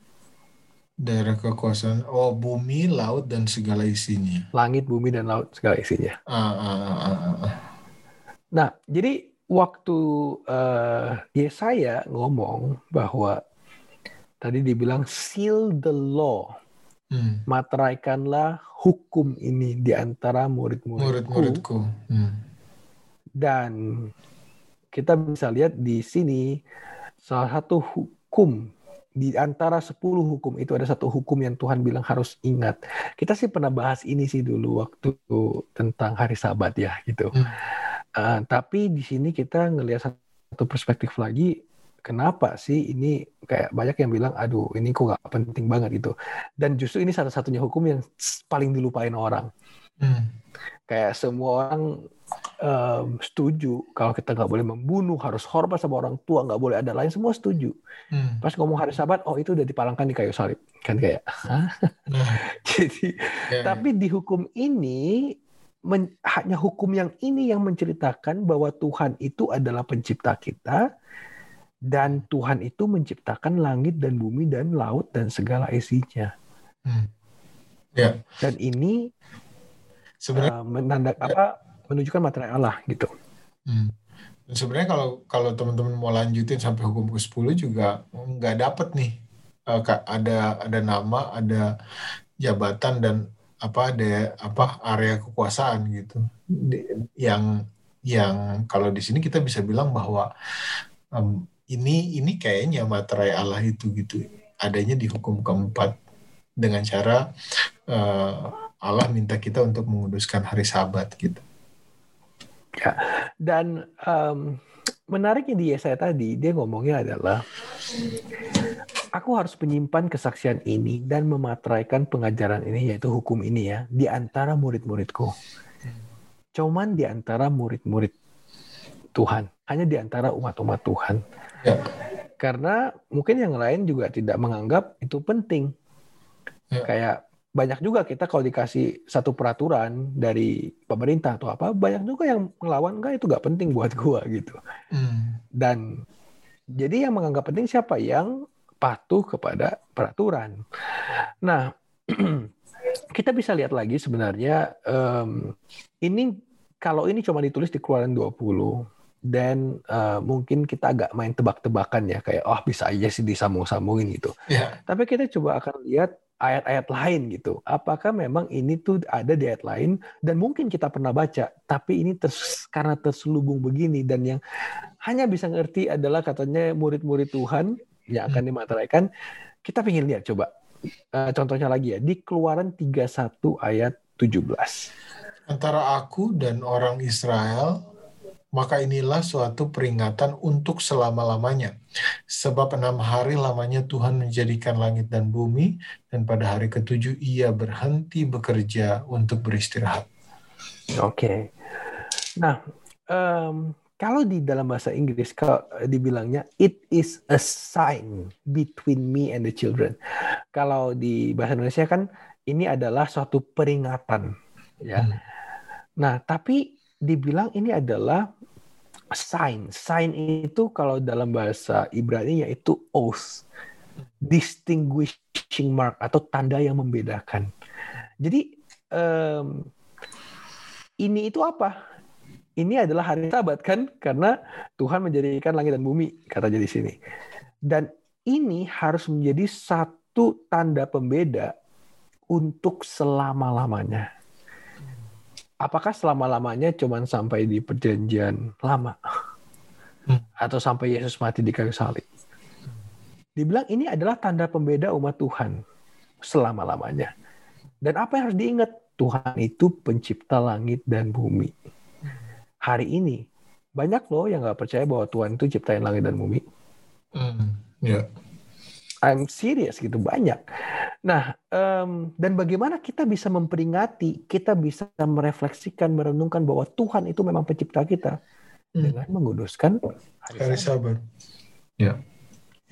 Speaker 1: Daerah kekuasaan. Oh, bumi, laut, dan segala isinya.
Speaker 2: Langit, bumi, dan laut segala isinya.
Speaker 1: Ah, ah, ah, ah, ah.
Speaker 2: Nah, jadi waktu uh, Yesaya ngomong bahwa tadi dibilang seal the law,
Speaker 1: Hmm.
Speaker 2: materaikanlah hukum ini di antara murid-muridku.
Speaker 1: Murid-muridku. Hmm.
Speaker 2: Dan kita bisa lihat di sini salah satu hukum di antara 10 hukum itu ada satu hukum yang Tuhan bilang harus ingat. Kita sih pernah bahas ini sih dulu waktu tentang hari Sabat ya gitu.
Speaker 1: Hmm.
Speaker 2: Uh, tapi di sini kita ngelihat satu perspektif lagi. Kenapa sih ini kayak banyak yang bilang, aduh ini kok nggak penting banget gitu. Dan justru ini satu-satunya hukum yang paling dilupain orang.
Speaker 1: Hmm.
Speaker 2: Kayak semua orang um, setuju kalau kita nggak boleh membunuh, harus hormat sama orang tua, nggak boleh ada lain, semua setuju.
Speaker 1: Hmm.
Speaker 2: Pas ngomong hari Sabat, oh itu udah dipalangkan di kayu salib, kan kayak.
Speaker 1: Nah, *laughs*
Speaker 2: Jadi,
Speaker 1: ya,
Speaker 2: tapi di hukum ini men- hanya hukum yang ini yang menceritakan bahwa Tuhan itu adalah pencipta kita dan Tuhan itu menciptakan langit dan bumi dan laut dan segala isinya.
Speaker 1: hmm. ya.
Speaker 2: Dan ini
Speaker 1: Sebenarnya
Speaker 2: uh, menandak apa menunjukkan materi Allah gitu.
Speaker 1: Hmm. Dan sebenarnya kalau kalau teman-teman mau lanjutin sampai hukum ke-10 juga nggak dapet nih Eh, ada ada nama, ada jabatan dan apa ada apa area kekuasaan gitu. Yang yang kalau di sini kita bisa bilang bahwa em, ini ini kayaknya materai Allah itu gitu. Adanya di hukum keempat dengan cara eh, Allah minta kita untuk menguduskan hari Sabat gitu.
Speaker 2: Dan um, menariknya di Yesaya tadi dia ngomongnya adalah aku harus menyimpan kesaksian ini dan memateraikan pengajaran ini yaitu hukum ini ya di antara murid-muridku. Cuman di antara murid-murid Tuhan, hanya di antara umat-umat Tuhan.
Speaker 1: Ya.
Speaker 2: Karena mungkin yang lain juga tidak menganggap itu penting.
Speaker 1: Ya.
Speaker 2: Kayak banyak juga kita kalau dikasih satu peraturan dari pemerintah atau apa, banyak juga yang melawan enggak itu nggak penting buat *laughs* gua gitu.
Speaker 1: Hmm.
Speaker 2: Dan jadi yang menganggap penting siapa yang patuh kepada peraturan. Nah, *clears throat* kita bisa lihat lagi sebenarnya em, ini kalau ini cuma ditulis di Keluaran 20 dan eh, mungkin kita agak main tebak-tebakan ya kayak oh bisa aja sih disambung-sambungin gitu.
Speaker 1: Ya.
Speaker 2: Tapi kita coba akan lihat ayat-ayat lain gitu. Apakah memang ini tuh ada di ayat lain dan mungkin kita pernah baca, tapi ini ters- karena terselubung begini dan yang hanya bisa ngerti adalah katanya murid-murid Tuhan yang akan dimateraikan. Kita pengen lihat coba. Eh, contohnya lagi ya di Keluaran 31 ayat 17.
Speaker 1: Antara aku dan orang Israel, maka inilah suatu peringatan untuk selama-lamanya. Sebab enam hari lamanya Tuhan menjadikan langit dan bumi, dan pada hari ketujuh ia berhenti bekerja untuk beristirahat.
Speaker 2: Oke. Nah, em, kalau di dalam bahasa Inggris kalau dibilangnya it is a sign between me and the children. Kalau di bahasa Indonesia kan ini adalah suatu peringatan, ya.
Speaker 1: Hmm.
Speaker 2: Nah, tapi dibilang ini adalah sign. Sign itu kalau dalam bahasa Ibrani yaitu oath, distinguishing mark atau tanda yang membedakan. Jadi em, ini itu apa? Ini adalah hari Sabat kan? Karena Tuhan menjadikan langit dan bumi katanya di sini. Dan ini harus menjadi satu tanda pembeda untuk selama-lamanya. Apakah selama-lamanya cuman sampai di perjanjian lama?
Speaker 1: Hmm.
Speaker 2: Atau sampai Yesus mati di kayu salib? Dibilang ini adalah tanda pembeda umat Tuhan selama-lamanya. Dan apa yang harus diingat? Tuhan itu pencipta langit dan bumi. Hari ini, banyak loh yang nggak percaya bahwa Tuhan itu ciptain langit dan bumi.
Speaker 1: Hmm. Ya.
Speaker 2: I'm serious gitu banyak. Nah, em, dan bagaimana kita bisa memperingati, kita bisa merefleksikan, merenungkan bahwa Tuhan itu memang pencipta kita
Speaker 1: Hmm.
Speaker 2: dengan menguduskan hari
Speaker 1: Hari
Speaker 2: Sabat,
Speaker 1: Sabat.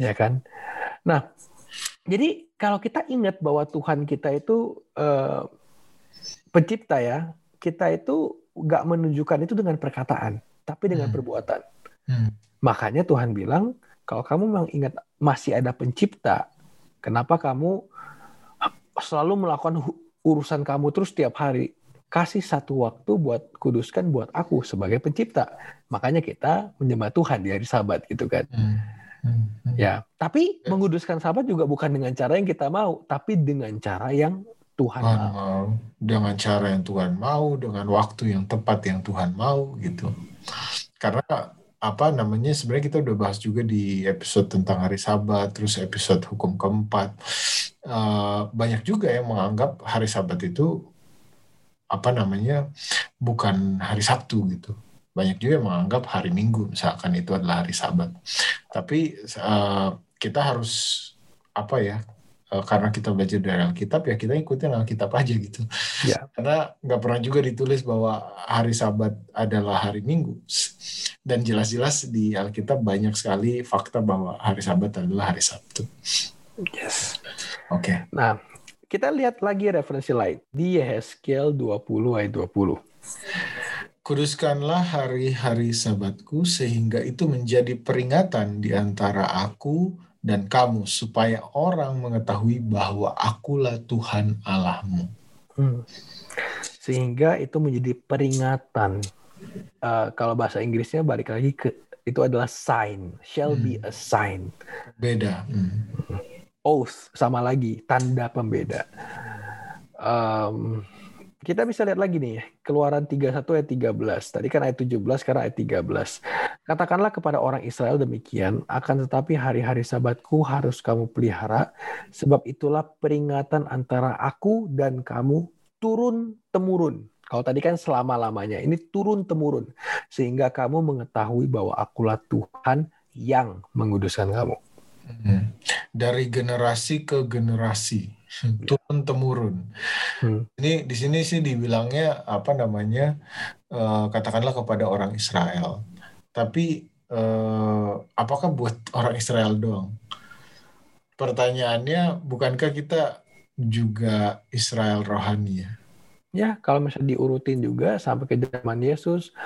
Speaker 2: ya kan? Nah, jadi kalau kita ingat bahwa Tuhan kita itu eh, pencipta ya, kita itu nggak menunjukkan itu dengan perkataan, tapi dengan
Speaker 1: Hmm.
Speaker 2: perbuatan.
Speaker 1: Hmm.
Speaker 2: Makanya Tuhan bilang, kalau kamu memang ingat masih ada pencipta, kenapa kamu selalu melakukan urusan kamu terus tiap hari. Kasih satu waktu buat kuduskan buat aku sebagai pencipta. Makanya kita menyembah Tuhan di hari Sabat gitu kan. Hmm. Hmm. hmm. Ya, tapi menguduskan Sabat juga bukan dengan cara yang kita mau, tapi dengan cara yang Tuhan mau. mau.
Speaker 1: Dengan cara yang Tuhan mau, dengan waktu yang tepat yang Tuhan mau gitu. Karena apa namanya sebenarnya kita udah bahas juga di episode tentang hari Sabat, terus episode hukum keempat. Uh, banyak juga yang menganggap hari Sabat itu apa namanya bukan hari Sabtu gitu. Banyak juga yang menganggap hari Minggu misalkan itu adalah hari Sabat. Tapi uh, kita harus apa ya Eh, karena kita belajar dari Alkitab ya kita ikutin Alkitab aja gitu. Ya. Karena nggak pernah juga ditulis bahwa hari Sabat adalah hari Minggu. Dan jelas-jelas di Alkitab banyak sekali fakta bahwa hari Sabat adalah hari Sabtu.
Speaker 2: Yes. Oke. Okay. Nah, kita lihat lagi referensi lain di Yehezkiel 20 ayat 20.
Speaker 1: Kuduskanlah hari-hari sabatku sehingga itu menjadi peringatan di antara aku dan kamu supaya orang mengetahui bahwa akulah Tuhan Allahmu. Hmm.
Speaker 2: Sehingga itu menjadi peringatan. Uh, kalau bahasa Inggrisnya balik lagi ke itu adalah sign, shall hmm. be a sign.
Speaker 1: Beda. Hmm.
Speaker 2: Oath sama lagi tanda pembeda. Um, kita bisa lihat lagi nih, keluaran 31 ayat 13. Tadi kan ayat 17, sekarang ayat 13. Katakanlah kepada orang Israel demikian, akan tetapi hari-hari sabatku harus kamu pelihara, sebab itulah peringatan antara aku dan kamu turun-temurun. Kalau tadi kan selama-lamanya, ini turun-temurun. Sehingga kamu mengetahui bahwa akulah Tuhan yang menguduskan kamu.
Speaker 1: Hmm. Dari generasi ke generasi turun temurun. Hmm. Ini di sini sih dibilangnya apa namanya uh, katakanlah kepada orang Israel. Tapi uh, apakah buat *laughs* orang Israel doang? Pertanyaannya bukankah kita juga Israel rohani ya?
Speaker 2: Ya, kalau misalnya diurutin juga sampai ke zaman Yesus,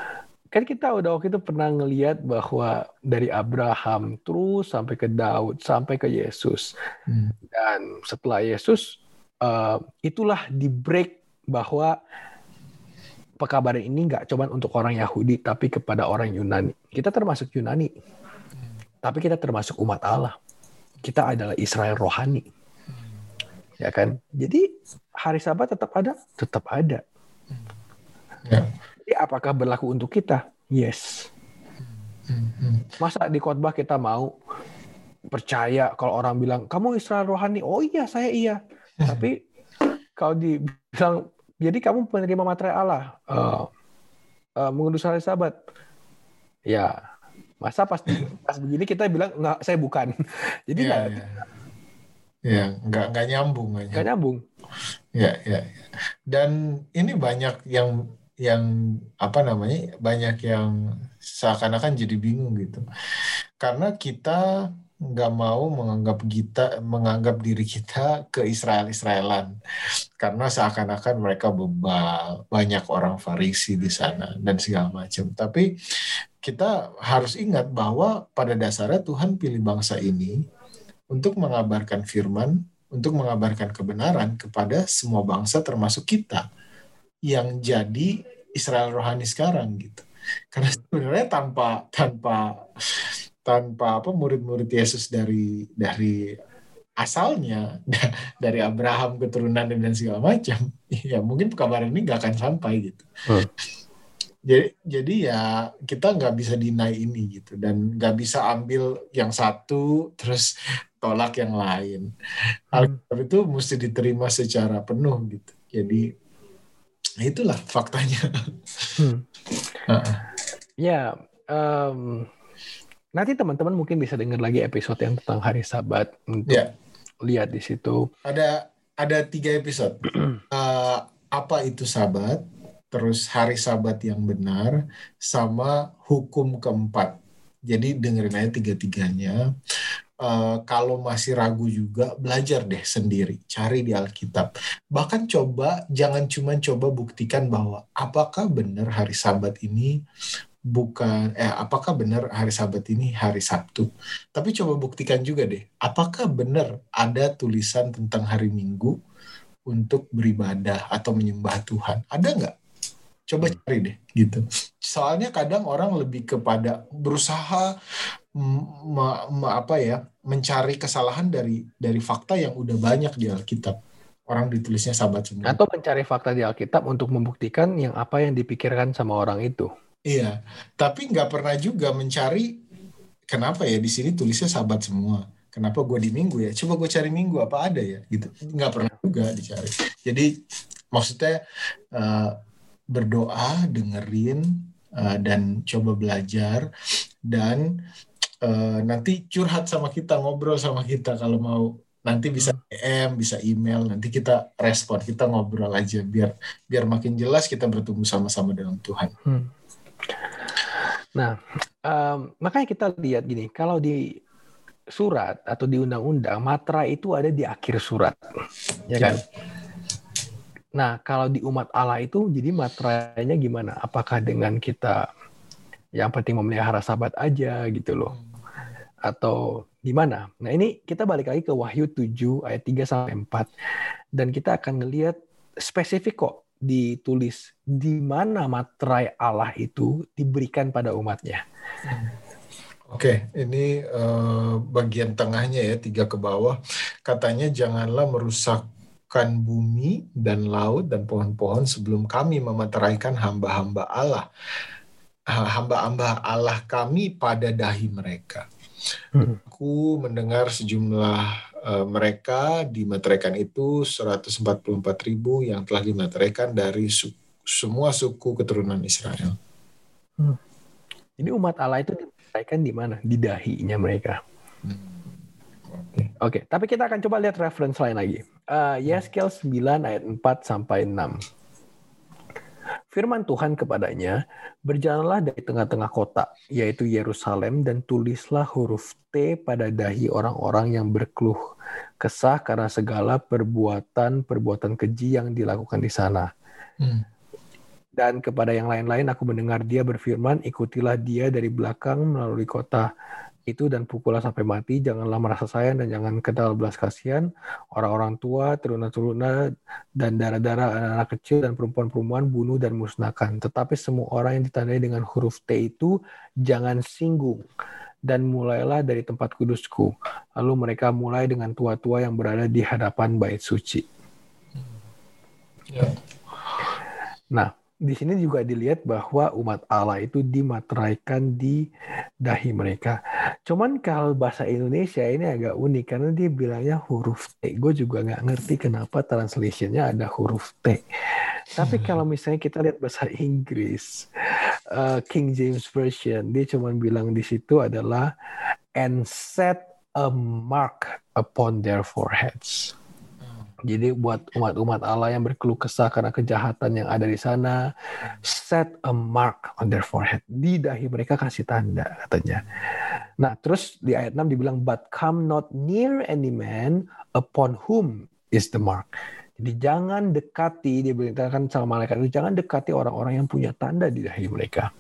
Speaker 2: kan kita udah waktu itu pernah ngeliat bahwa dari Abraham terus sampai ke Daud sampai ke Yesus hmm. dan setelah Yesus uh, itulah di break bahwa pekabaran ini nggak cuma untuk orang Yahudi tapi kepada orang Yunani kita termasuk Yunani hmm. tapi kita termasuk umat Allah kita adalah Israel rohani. Ya kan jadi hari Sabat tetap ada tetap ada hmm. ya jadi apakah berlaku untuk kita? Yes. Masa di khotbah kita mau percaya kalau orang bilang kamu Israel rohani? Oh iya, saya iya. Tapi kalau dibilang jadi kamu penerima materi Allah, uh, uh, mengudus hari Sabat, ya masa pas pas begini kita bilang nggak saya bukan. *laughs* jadi
Speaker 1: ya, ya. Ya nggak nggak nyambung
Speaker 2: nggak nyambung.
Speaker 1: Ya, ya ya. Dan ini banyak yang yang apa namanya banyak yang seakan-akan jadi bingung gitu karena kita nggak mau menganggap kita menganggap diri kita ke Israel Israelan karena seakan-akan mereka bebal banyak orang Farisi di sana dan segala macam tapi kita harus ingat bahwa pada dasarnya Tuhan pilih bangsa ini untuk mengabarkan firman untuk mengabarkan kebenaran kepada semua bangsa termasuk kita yang jadi Israel rohani sekarang gitu. Karena sebenarnya tanpa tanpa tanpa apa murid-murid Yesus dari dari asalnya *laughs* dari Abraham keturunan dan segala macam *laughs* ya mungkin kabar ini nggak akan sampai gitu hmm. Jadi jadi ya kita nggak bisa deny ini gitu dan nggak bisa ambil yang satu terus tolak yang lain hal hmm. itu mesti diterima secara penuh gitu jadi itulah faktanya. Hmm. *laughs*
Speaker 2: Ya, um, nanti teman-teman mungkin bisa dengar lagi episode yang tentang hari Sabat untuk yeah. lihat di situ.
Speaker 1: Ada ada tiga episode. uh, *clears throat* apa itu Sabat? Terus hari Sabat yang benar, sama hukum keempat. Jadi dengerin aja tiga-tiganya uh, kalau masih ragu juga belajar deh sendiri, cari di Alkitab. Bahkan coba jangan cuma coba buktikan bahwa apakah benar hari Sabat ini bukan eh apakah benar hari Sabat ini hari Sabtu? Tapi coba buktikan juga deh, apakah benar ada tulisan tentang hari Minggu untuk beribadah atau menyembah Tuhan? Ada nggak? Coba hmm. cari deh gitu. Soalnya kadang orang lebih kepada berusaha me, me, apa ya mencari kesalahan dari dari fakta yang udah banyak di Alkitab orang ditulisnya sahabat semua.
Speaker 2: Atau mencari fakta di Alkitab untuk membuktikan yang apa yang dipikirkan sama orang itu.
Speaker 1: Iya, tapi nggak pernah juga mencari kenapa ya di sini tulisnya sahabat semua. Kenapa gue di minggu ya? Coba gue cari minggu apa ada ya gitu. Nggak pernah juga dicari. Jadi maksudnya uh, berdoa, dengerin uh, dan coba belajar dan uh, nanti curhat sama kita, ngobrol sama kita kalau mau nanti bisa hmm. DM, bisa email, nanti kita respon, kita ngobrol aja biar biar makin jelas kita bertumbuh sama-sama dalam Tuhan. Hmm.
Speaker 2: Nah, um, makanya kita lihat gini, kalau di surat atau di undang-undang matra itu ada di akhir surat, ya kan? Nah, kalau di umat Allah itu jadi matranya gimana? Apakah dengan kita yang penting memelihara sahabat aja gitu loh? Atau Gimana? Nah ini kita balik lagi ke Wahyu 7 ayat 3 sampai 4 dan kita akan ngelihat spesifik kok ditulis di mana materai Allah itu diberikan pada umatnya.
Speaker 1: Oke, ini uh, bagian tengahnya ya tiga ke bawah. Katanya janganlah merusakkan bumi dan laut dan pohon-pohon sebelum kami memeteraikan hamba-hamba Allah. Hamba-hamba Allah kami pada dahi mereka. Hmm. Aku mendengar sejumlah uh, mereka dimateraikan itu 144 ribu yang telah dimateraikan dari su semua suku keturunan Israel.
Speaker 2: Hmm. Jadi umat Allah itu dimateraikan di mana? Di dahinya mereka. Hmm. Oke, okay. okay, tapi kita akan coba lihat reference lain lagi. Uh, Yeskel 9 ayat 4 sampai 6 firman Tuhan kepadanya, berjalanlah dari tengah-tengah kota, yaitu Yerusalem, dan tulislah huruf T pada dahi orang-orang yang berkeluh kesah karena segala perbuatan-perbuatan keji yang dilakukan di sana. Hmm. Dan kepada yang lain-lain aku mendengar dia berfirman, ikutilah dia dari belakang melalui kota itu dan pukullah sampai mati, janganlah merasa sayang dan jangan kenal belas kasihan orang-orang tua, teruna-teruna dan darah-darah anak-anak kecil dan perempuan-perempuan bunuh dan musnahkan. Tetapi semua orang yang ditandai dengan huruf T itu jangan singgung dan mulailah dari tempat kudusku. Lalu mereka mulai dengan tua-tua yang berada di hadapan bait suci. Ya. Nah, di sini juga dilihat bahwa umat Allah itu dimateraikan di dahi mereka. Cuman kalau bahasa Indonesia ini agak unik karena dia bilangnya huruf T. Gue juga nggak ngerti kenapa translationnya ada huruf T. Tapi kalau misalnya kita lihat bahasa Inggris, uh, King James Version, dia cuma bilang di situ adalah and set a mark upon their foreheads. Jadi buat umat-umat Allah yang berkeluh kesah karena kejahatan yang ada di sana, set a mark on their forehead. Di dahi mereka kasih tanda katanya. Nah, terus di ayat 6 dibilang but come not near any man upon whom is the mark. Jadi jangan dekati, dia beritakan sama malaikat itu, jangan dekati orang-orang yang punya tanda di dahi mereka.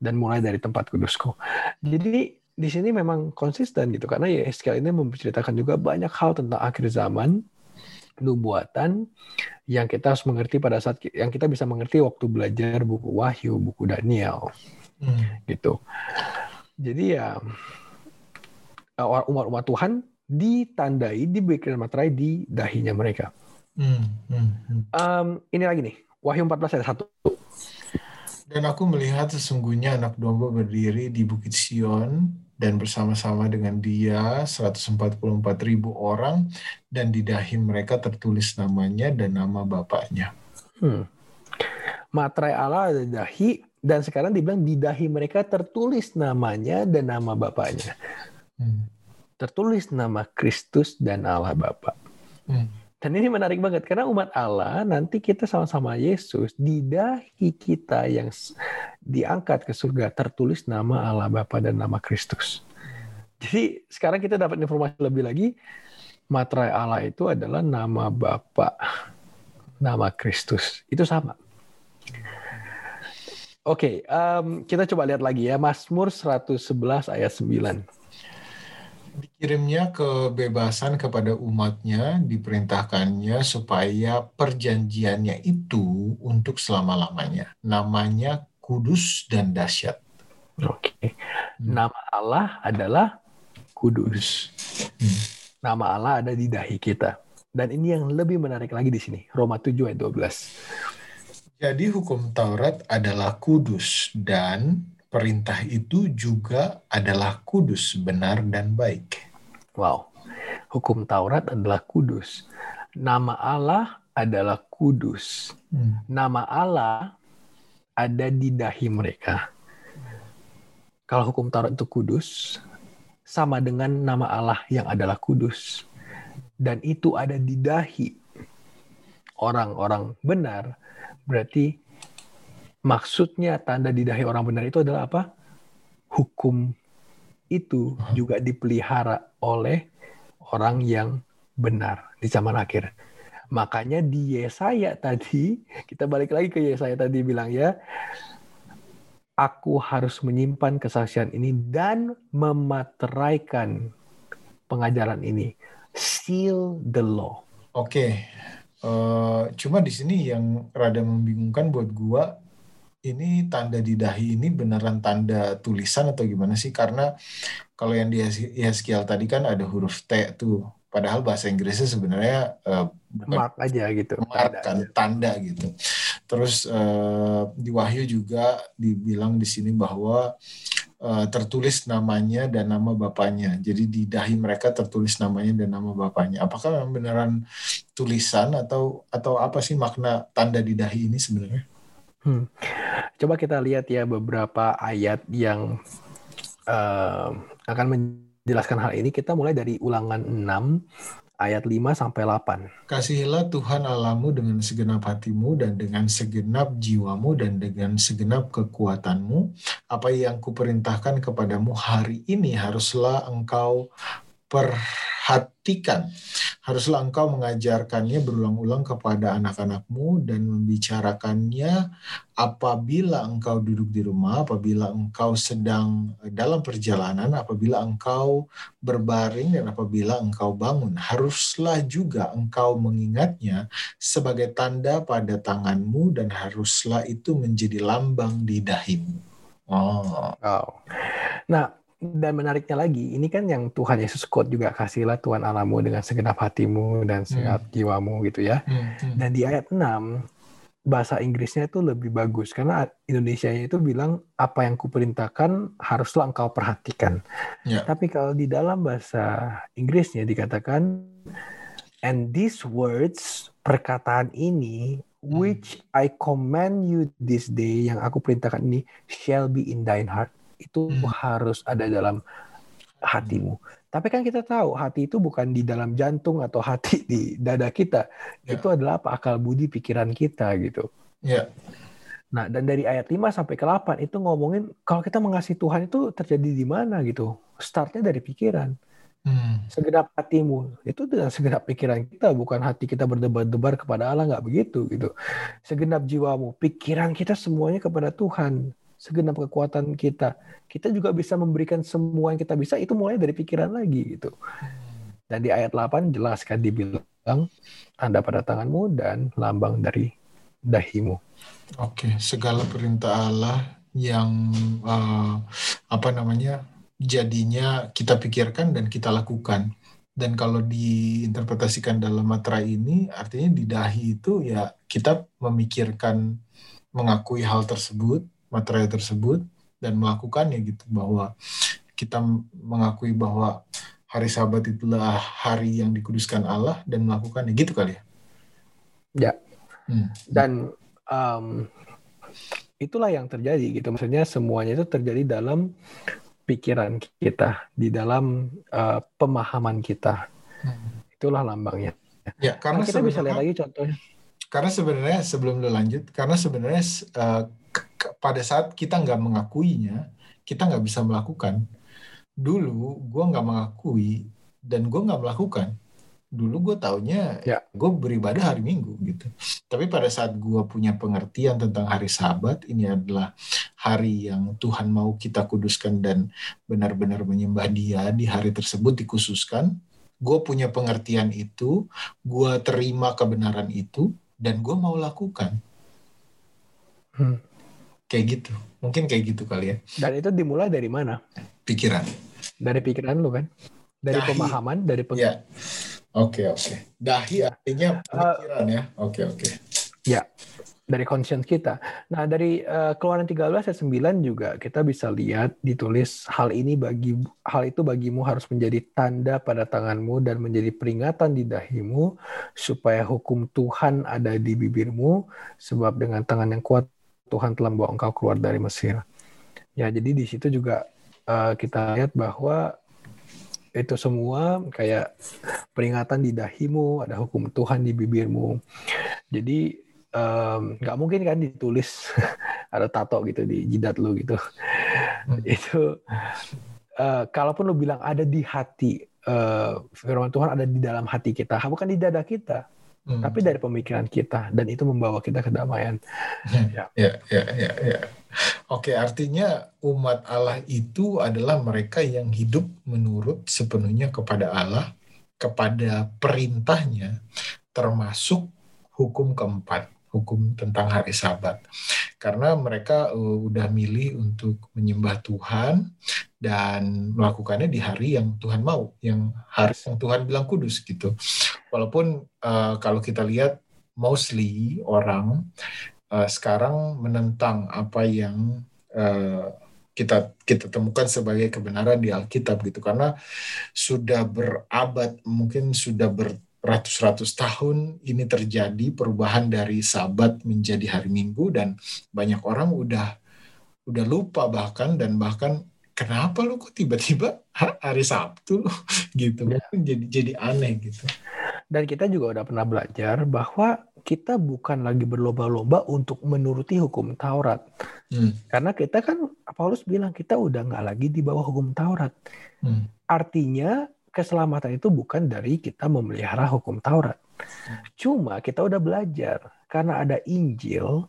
Speaker 2: Dan mulai dari tempat kudusku. Jadi di sini memang konsisten gitu karena ya SQL ini menceritakan juga banyak hal tentang akhir zaman nubuatan yang kita harus mengerti pada saat yang kita bisa mengerti waktu belajar buku Wahyu, buku Daniel, hmm. gitu. Jadi ya umat-umat Tuhan ditandai, diberikan materai di dahinya mereka. Hmm. Hmm. Um, ini lagi nih, Wahyu 14 ayat 1.
Speaker 1: Dan aku melihat sesungguhnya anak domba berdiri di Bukit Sion dan bersama-sama dengan dia 144 ribu orang dan di dahi mereka tertulis namanya dan nama bapaknya. Hmm.
Speaker 2: Materai Allah ada dahi dan sekarang dibilang di dahi mereka tertulis namanya dan nama bapaknya. Hmm. Tertulis nama Kristus dan Allah Bapa. Hmm. Dan ini menarik banget karena umat Allah nanti kita sama-sama Yesus di dahi kita yang diangkat ke surga tertulis nama Allah Bapa dan nama Kristus. Jadi sekarang kita dapat informasi lebih lagi materai Allah itu adalah nama Bapa, nama Kristus. Itu sama. Oke, um, kita coba lihat lagi ya. Mazmur 111 ayat 9.
Speaker 1: Dikirimnya kebebasan kepada umatnya, diperintahkannya supaya perjanjiannya itu untuk selama-lamanya. Namanya kudus dan dahsyat.
Speaker 2: Oke. Nama Allah adalah kudus.
Speaker 1: Hmm.
Speaker 2: Nama Allah ada di dahi kita. Dan ini yang lebih menarik lagi di sini. Roma 7 ayat 12.
Speaker 1: Jadi hukum Taurat adalah kudus dan perintah itu juga adalah kudus, benar dan baik.
Speaker 2: Wow. Hukum Taurat adalah kudus. Nama Allah adalah kudus.
Speaker 1: Hmm.
Speaker 2: Nama Allah ada di dahi mereka. Kalau hukum Taurat itu kudus, sama dengan nama Allah yang adalah kudus. Dan itu ada di dahi orang-orang benar Berarti maksudnya tanda di dahi orang benar itu adalah apa? Hukum itu juga dipelihara oleh orang yang benar di zaman akhir. Makanya di Yesaya tadi, *laughs* kita balik lagi ke Yesaya tadi bilang ya, aku harus menyimpan kesaksian ini dan memateraikan pengajaran ini. Seal the law.
Speaker 1: Oke, Uh, cuma di sini yang rada membingungkan buat gua ini tanda di dahi ini beneran tanda tulisan atau gimana sih? Karena kalau yang di Yeskiel tadi kan ada huruf T tuh. Padahal bahasa Inggrisnya sebenarnya uh,
Speaker 2: mark aja gitu.
Speaker 1: Mark tanda kan, aja. tanda gitu. Terus uh, di Wahyu juga dibilang di sini bahwa uh, tertulis namanya dan nama bapaknya. Jadi di dahi mereka tertulis namanya dan nama bapaknya. Apakah memang beneran tulisan atau atau apa sih makna tanda di dahi ini sebenarnya?
Speaker 2: Hmm. Coba kita lihat ya beberapa ayat yang uh, akan menjelaskan hal ini. Kita mulai dari Ulangan 6 ayat 5 sampai 8.
Speaker 1: Kasihilah Tuhan Allahmu dengan segenap hatimu dan dengan segenap jiwamu dan dengan segenap kekuatanmu. Apa yang kuperintahkan kepadamu hari ini haruslah engkau perhatikan. Haruslah engkau mengajarkannya berulang-ulang kepada anak-anakmu dan membicarakannya apabila engkau duduk di rumah, apabila engkau sedang dalam perjalanan, apabila engkau berbaring dan apabila engkau bangun. Haruslah juga engkau mengingatnya sebagai tanda pada tanganmu dan haruslah itu menjadi lambang di dahimu.
Speaker 2: Oh. oh. Nah, dan menariknya lagi, ini kan yang Tuhan Yesus quote juga kasihlah Tuhan alamu dengan segenap hatimu dan segenap hmm. jiwamu gitu ya. Hmm. Hmm. Dan di ayat 6 bahasa Inggrisnya itu lebih bagus karena Indonesia itu bilang apa yang kuperintahkan haruslah engkau perhatikan. Yeah. Tapi kalau di dalam bahasa Inggrisnya dikatakan and these words perkataan ini hmm. which I command you this day yang aku perintahkan ini shall be in thine heart itu hmm. harus ada dalam hatimu. Tapi kan kita tahu hati itu bukan di dalam jantung atau hati di dada kita. Yeah. Itu adalah apa akal budi pikiran kita gitu.
Speaker 1: Yeah.
Speaker 2: Nah, dan dari ayat 5 sampai ke 8 itu ngomongin kalau kita mengasihi Tuhan itu terjadi di mana gitu. Startnya dari pikiran. Hmm. Segenap hatimu itu dengan segenap pikiran kita bukan hati kita berdebar-debar kepada Allah nggak begitu gitu. Segenap jiwamu, pikiran kita semuanya kepada Tuhan segenap kekuatan kita. Kita juga bisa memberikan semua yang kita bisa itu mulai dari pikiran lagi gitu. Dan di ayat 8 jelas kan dibilang tanda pada tanganmu dan lambang dari dahimu.
Speaker 1: Oke, segala perintah Allah yang uh, apa namanya jadinya kita pikirkan dan kita lakukan. Dan kalau diinterpretasikan dalam materai ini, artinya di dahi itu ya kita memikirkan mengakui hal tersebut, materai tersebut dan melakukannya gitu bahwa kita mengakui bahwa hari Sabat itulah hari yang dikuduskan Allah dan melakukannya gitu kali ya.
Speaker 2: Ya. Hmm. Dan um, itulah yang terjadi gitu. Maksudnya semuanya itu terjadi dalam pikiran kita, di dalam uh, pemahaman kita. Hmm. Itulah lambangnya.
Speaker 1: Ya, karena
Speaker 2: nah, kita bisa lihat lagi contohnya.
Speaker 1: Karena sebenarnya sebelum lo lanjut, karena sebenarnya uh, pada saat kita nggak mengakuinya, kita nggak bisa melakukan. Dulu gue nggak mengakui dan gue nggak melakukan. dulu gue taunya ya. gue beribadah hari Minggu gitu. Tapi pada saat gue punya pengertian tentang hari Sabat, ini adalah hari yang Tuhan mau kita kuduskan dan benar-benar menyembah Dia di hari tersebut dikhususkan. Gue punya pengertian itu, gue terima kebenaran itu, dan gue mau lakukan. Hmm. Kayak gitu, mungkin kayak gitu kali ya.
Speaker 2: Dan itu dimulai dari mana?
Speaker 1: Pikiran.
Speaker 2: Dari pikiran lu kan? Dari Dahi. pemahaman, dari peng...
Speaker 1: ya Oke, okay, oke. Okay. Dahi artinya pemikiran uh, ya. Oke, okay, oke. Okay.
Speaker 2: Ya, dari conscience kita. Nah, dari uh, Keluaran 13 ayat 9 juga kita bisa lihat ditulis hal ini bagi hal itu bagimu harus menjadi tanda pada tanganmu dan menjadi peringatan di dahimu supaya hukum Tuhan ada di bibirmu sebab dengan tangan yang kuat Tuhan telah membawa engkau keluar dari Mesir. Ya, jadi di situ juga uh, kita lihat bahwa itu semua kayak peringatan di dahimu, ada hukum Tuhan di bibirmu. Jadi nggak um, mungkin kan ditulis *laughs* ada tato gitu di jidat lu gitu. Hmm. itu uh, kalaupun lu bilang ada di hati uh, firman Tuhan ada di dalam hati kita, bukan di dada kita. Hmm. Tapi dari pemikiran kita dan itu membawa kita kedamaian.
Speaker 1: ya, ya, ya, ya. ya. Oke, artinya umat Allah itu adalah mereka yang hidup menurut sepenuhnya kepada Allah, kepada perintahnya, termasuk hukum keempat, hukum tentang hari Sabat. Karena mereka uh, udah milih untuk menyembah Tuhan dan melakukannya di hari yang Tuhan mau, yang hari yang Tuhan bilang kudus gitu. Walaupun uh, kalau kita lihat mostly orang uh, sekarang menentang apa yang uh, kita kita temukan sebagai kebenaran di Alkitab gitu. Karena sudah berabad mungkin sudah beratus-ratus tahun ini terjadi perubahan dari Sabat menjadi hari Minggu dan banyak orang udah udah lupa bahkan dan bahkan kenapa lu kok tiba-tiba *laughs* hari Sabtu *laughs* gitu. Ya. jadi jadi aneh gitu
Speaker 2: dan kita juga udah pernah belajar bahwa kita bukan lagi berlomba-lomba untuk menuruti hukum Taurat. Hmm. Karena kita kan, Paulus bilang kita udah nggak lagi di bawah hukum Taurat. Hmm. Artinya keselamatan itu bukan dari kita memelihara hukum Taurat. Hmm. Cuma kita udah belajar karena ada Injil,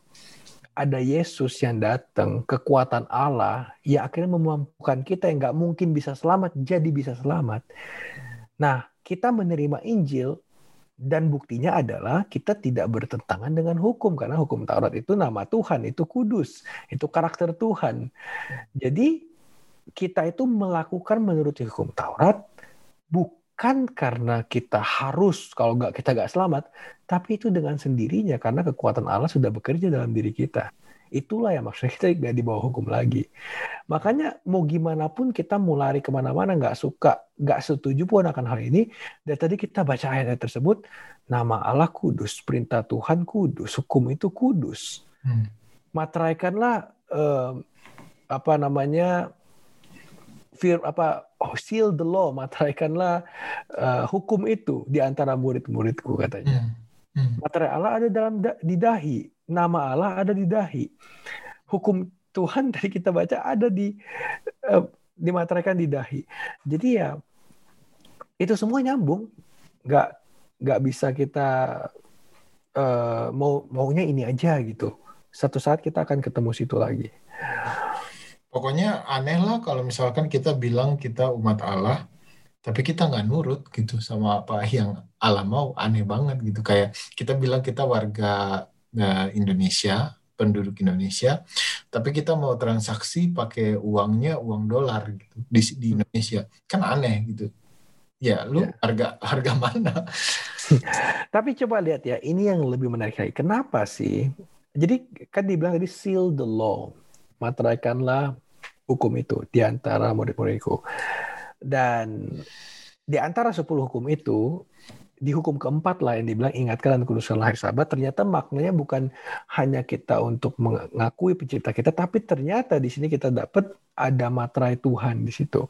Speaker 2: ada Yesus yang datang, kekuatan Allah, yang akhirnya memampukan kita yang nggak mungkin bisa selamat jadi bisa selamat. Nah, kita menerima Injil dan buktinya adalah kita tidak bertentangan dengan hukum karena hukum Taurat itu nama Tuhan, itu kudus, itu karakter Tuhan. Jadi kita itu melakukan menurut hukum Taurat bukan karena kita harus kalau nggak kita nggak selamat, tapi itu dengan sendirinya karena kekuatan Allah sudah bekerja dalam diri kita. Itulah yang maksudnya kita nggak di bawah hukum lagi. Makanya mau gimana pun kita mau lari ke mana-mana nggak suka, nggak setuju pun akan hal ini. Dan tadi kita baca ayat-ayat tersebut, nama Allah kudus, perintah Tuhan kudus, hukum itu kudus. Hmm. Materaikanlah eh, apa namanya fir apa oh, seal the law, materaikanlah uh, hukum itu di antara murid-muridku katanya. Hmm. Hmm. Materai Allah ada dalam di dahi nama Allah ada di dahi. Hukum Tuhan *laughs* tadi kita baca ada di uh, dimateraikan di dahi. Jadi ya itu semua nyambung. Nggak nggak bisa kita uh, mau maunya ini aja gitu. Satu saat kita akan ketemu situ lagi.
Speaker 1: Pokoknya aneh lah kalau misalkan kita bilang kita umat Allah, tapi kita nggak nurut gitu sama apa yang Allah mau. Aneh banget gitu. Kayak kita bilang kita warga Indonesia, penduduk Indonesia, tapi kita mau transaksi pakai uangnya uang dolar gitu di, di hmm. Indonesia, kan aneh gitu. Ya, lu ya. harga harga mana? *laughs*
Speaker 2: tapi coba lihat ya, ini yang lebih menarik lagi. Kenapa sih? Jadi kan dibilang tadi seal the law, materaikanlah hukum itu di antara murid-muridku. Dan di antara 10 hukum itu di hukum keempat lah yang dibilang ingatkan dan kuduskanlah hari sabat ternyata maknanya bukan hanya kita untuk mengakui pencipta kita tapi ternyata di sini kita dapat ada materai Tuhan di situ.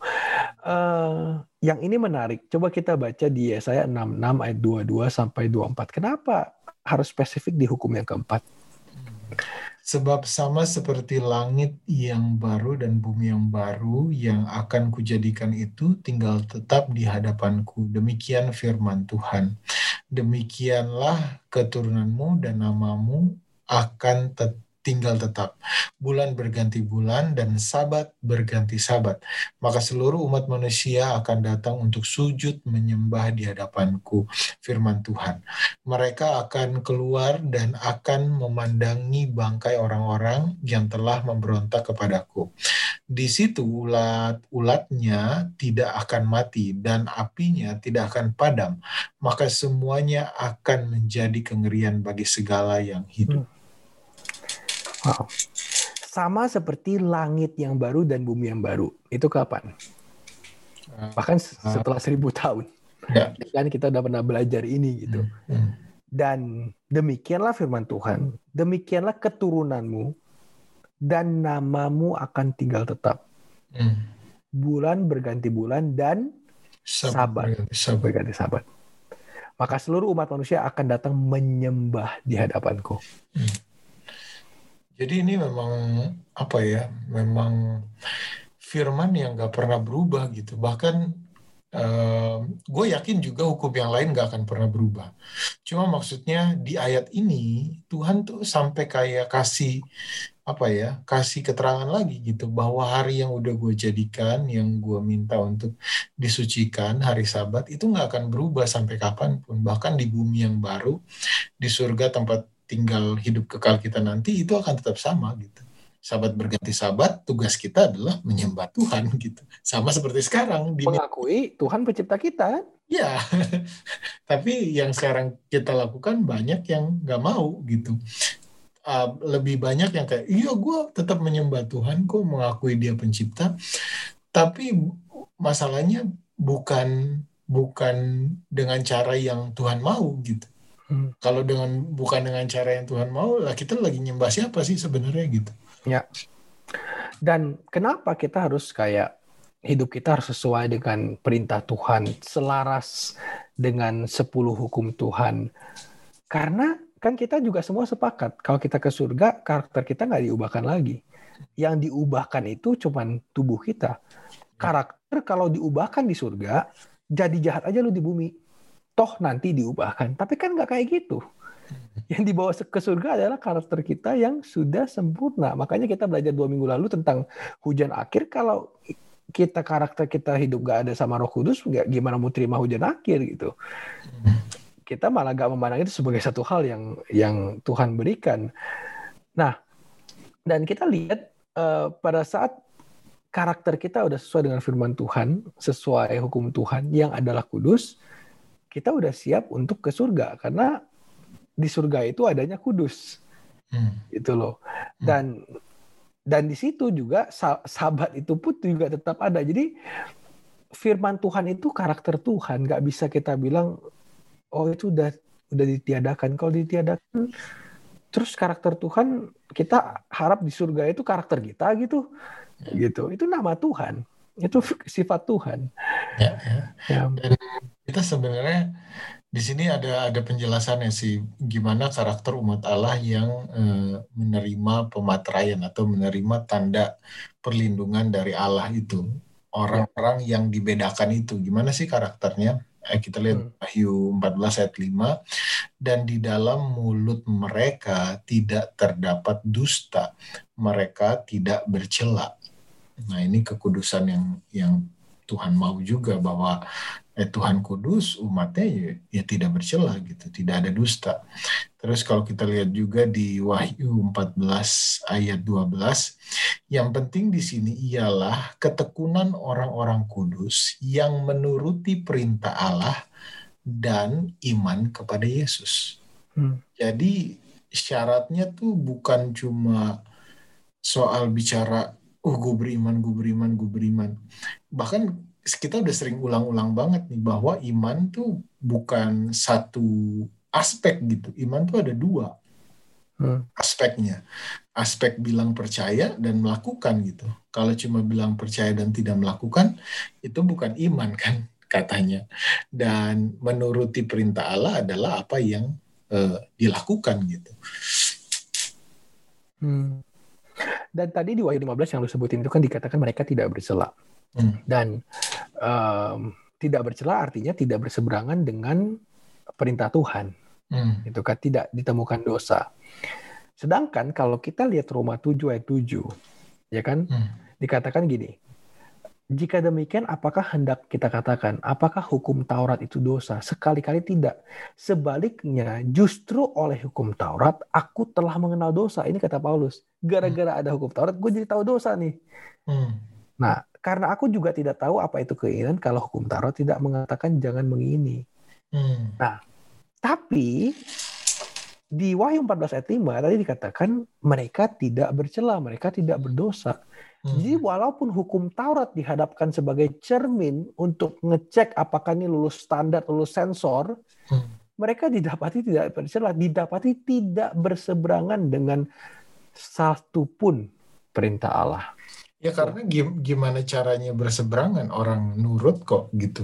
Speaker 2: Uh, yang ini menarik. Coba kita baca di Yesaya 66 ayat 22 sampai 24. Kenapa harus spesifik di hukum yang keempat?
Speaker 1: Sebab sama seperti langit yang baru dan bumi yang baru yang akan kujadikan itu tinggal tetap di hadapanku. Demikian firman Tuhan. Demikianlah keturunanmu dan namamu akan tetap tinggal tetap. Bulan berganti bulan dan sabat berganti sabat. Maka seluruh umat manusia akan datang untuk sujud menyembah di hadapanku. Firman Tuhan. Mereka akan keluar dan akan memandangi bangkai orang-orang yang telah memberontak kepadaku. Di situ ulat-ulatnya tidak akan mati dan apinya tidak akan padam. Maka semuanya akan menjadi kengerian bagi segala yang hidup. Hmm
Speaker 2: Wow. Sama seperti langit yang baru dan bumi yang baru. Itu kapan? Ah. Bahkan setelah seribu tahun. Ya. Kan kita udah pernah belajar ini gitu. Hmm. Hmm. Dan demikianlah firman Tuhan. Demikianlah keturunanmu dan namamu akan tinggal tetap. Hmm. Bulan berganti bulan dan sabat, sabat berganti sabat. Maka seluruh umat manusia akan datang menyembah di hadapanku. Hmm.
Speaker 1: Jadi ini memang apa ya? Memang firman yang gak pernah berubah gitu. Bahkan uh, gue yakin juga hukum yang lain gak akan pernah berubah. Cuma maksudnya di ayat ini Tuhan tuh sampai kayak kasih apa ya kasih keterangan lagi gitu bahwa hari yang udah gue jadikan yang gue minta untuk disucikan hari sabat itu nggak akan berubah sampai kapan pun bahkan di bumi yang baru di surga tempat tinggal hidup kekal kita nanti itu akan tetap sama gitu. Sahabat berganti sahabat, tugas kita adalah menyembah Tuhan gitu. Sama seperti sekarang.
Speaker 2: Di... Mengakui Tuhan pencipta kita.
Speaker 1: Ya, *laughs* tapi yang sekarang kita lakukan banyak yang nggak mau gitu. Uh, lebih banyak yang kayak, iya gue tetap menyembah Tuhan, kok mengakui dia pencipta. Tapi masalahnya bukan bukan dengan cara yang Tuhan mau gitu. Hmm. Kalau dengan bukan dengan cara yang Tuhan mau, lah kita lagi nyembah siapa sih sebenarnya gitu.
Speaker 2: Ya. Dan kenapa kita harus kayak hidup kita harus sesuai dengan perintah Tuhan, selaras dengan sepuluh hukum Tuhan. Karena kan kita juga semua sepakat kalau kita ke surga karakter kita nggak diubahkan lagi. Yang diubahkan itu cuman tubuh kita. Karakter kalau diubahkan di surga, jadi jahat aja lu di bumi toh nanti diubahkan. Tapi kan nggak kayak gitu. *laughs* Yang dibawa ke surga adalah karakter kita yang sudah sempurna. Makanya kita belajar dua minggu lalu tentang hujan akhir. Kalau kita karakter kita hidup gak ada sama Roh Kudus, gak, gimana mau terima hujan akhir gitu. Kita malah gak memandang itu sebagai satu hal yang yang Tuhan berikan. Nah, dan kita lihat uh, pada saat karakter kita udah sesuai dengan firman Tuhan, sesuai hukum Tuhan yang adalah kudus, kita udah siap untuk ke surga karena di surga itu adanya kudus hmm. itu loh hmm. dan dan di situ juga sahabat itu pun juga tetap ada jadi firman Tuhan itu karakter Tuhan nggak bisa kita bilang oh itu udah udah ditiadakan kalau ditiadakan terus karakter Tuhan kita harap di surga itu karakter kita gitu ya. gitu itu nama Tuhan itu sifat Tuhan ya,
Speaker 1: ya. ya. Dan kita sebenarnya di sini ada ada penjelasannya sih gimana karakter umat Allah yang eh, menerima pemateraian atau menerima tanda perlindungan dari Allah itu. Orang-orang yang dibedakan itu. Gimana sih karakternya? Eh, kita lihat hmm. Wahyu 14 ayat 5 dan di dalam mulut mereka tidak terdapat dusta. Mereka tidak bercela. Nah ini kekudusan yang yang Tuhan mau juga bahwa eh, Tuhan kudus umatnya ya, ya tidak bercela gitu tidak ada dusta terus kalau kita lihat juga di Wahyu 14 ayat 12 yang penting di sini ialah ketekunan orang-orang kudus yang menuruti perintah Allah dan iman kepada Yesus hmm. jadi syaratnya tuh bukan cuma soal bicara oh gue beriman, gue beriman, gue beriman. Bahkan kita udah sering ulang-ulang banget nih bahwa iman tuh bukan satu aspek gitu. Iman tuh ada dua hmm. aspeknya. Aspek bilang percaya dan melakukan gitu. Kalau cuma bilang percaya dan tidak melakukan, itu bukan iman kan *laughs* katanya. Dan menuruti perintah Allah adalah apa yang uh, dilakukan gitu.
Speaker 2: Hmm. Dan tadi di Wahyu 15 yang lu sebutin itu kan dikatakan mereka tidak bercela.
Speaker 1: Hmm.
Speaker 2: Dan um, tidak bercela artinya tidak berseberangan dengan perintah Tuhan.
Speaker 1: Hmm.
Speaker 2: Itu kan tidak ditemukan dosa. Sedangkan kalau kita lihat Roma 7 ayat 7, ya kan?
Speaker 1: Hmm.
Speaker 2: Dikatakan gini, jika demikian, apakah hendak kita katakan, apakah hukum Taurat itu dosa? Sekali-kali tidak. Sebaliknya, justru oleh hukum Taurat, aku telah mengenal dosa. Ini kata Paulus. Gara-gara ada hukum Taurat, gue jadi tahu dosa nih.
Speaker 1: Hmm.
Speaker 2: Nah, karena aku juga tidak tahu apa itu keinginan kalau hukum Taurat tidak mengatakan jangan mengini.
Speaker 1: Hmm.
Speaker 2: Tapi di Wahyu 14 ayat 5 tadi dikatakan mereka tidak bercela, mereka tidak berdosa.
Speaker 1: Hmm.
Speaker 2: Jadi walaupun hukum Taurat dihadapkan sebagai cermin untuk ngecek apakah ini lulus standar, lulus sensor,
Speaker 1: Hmm.
Speaker 2: mereka didapati tidak bercela, didapati tidak berseberangan dengan satu pun perintah Allah.
Speaker 1: Ya karena gim- gimana caranya berseberangan orang nurut kok gitu.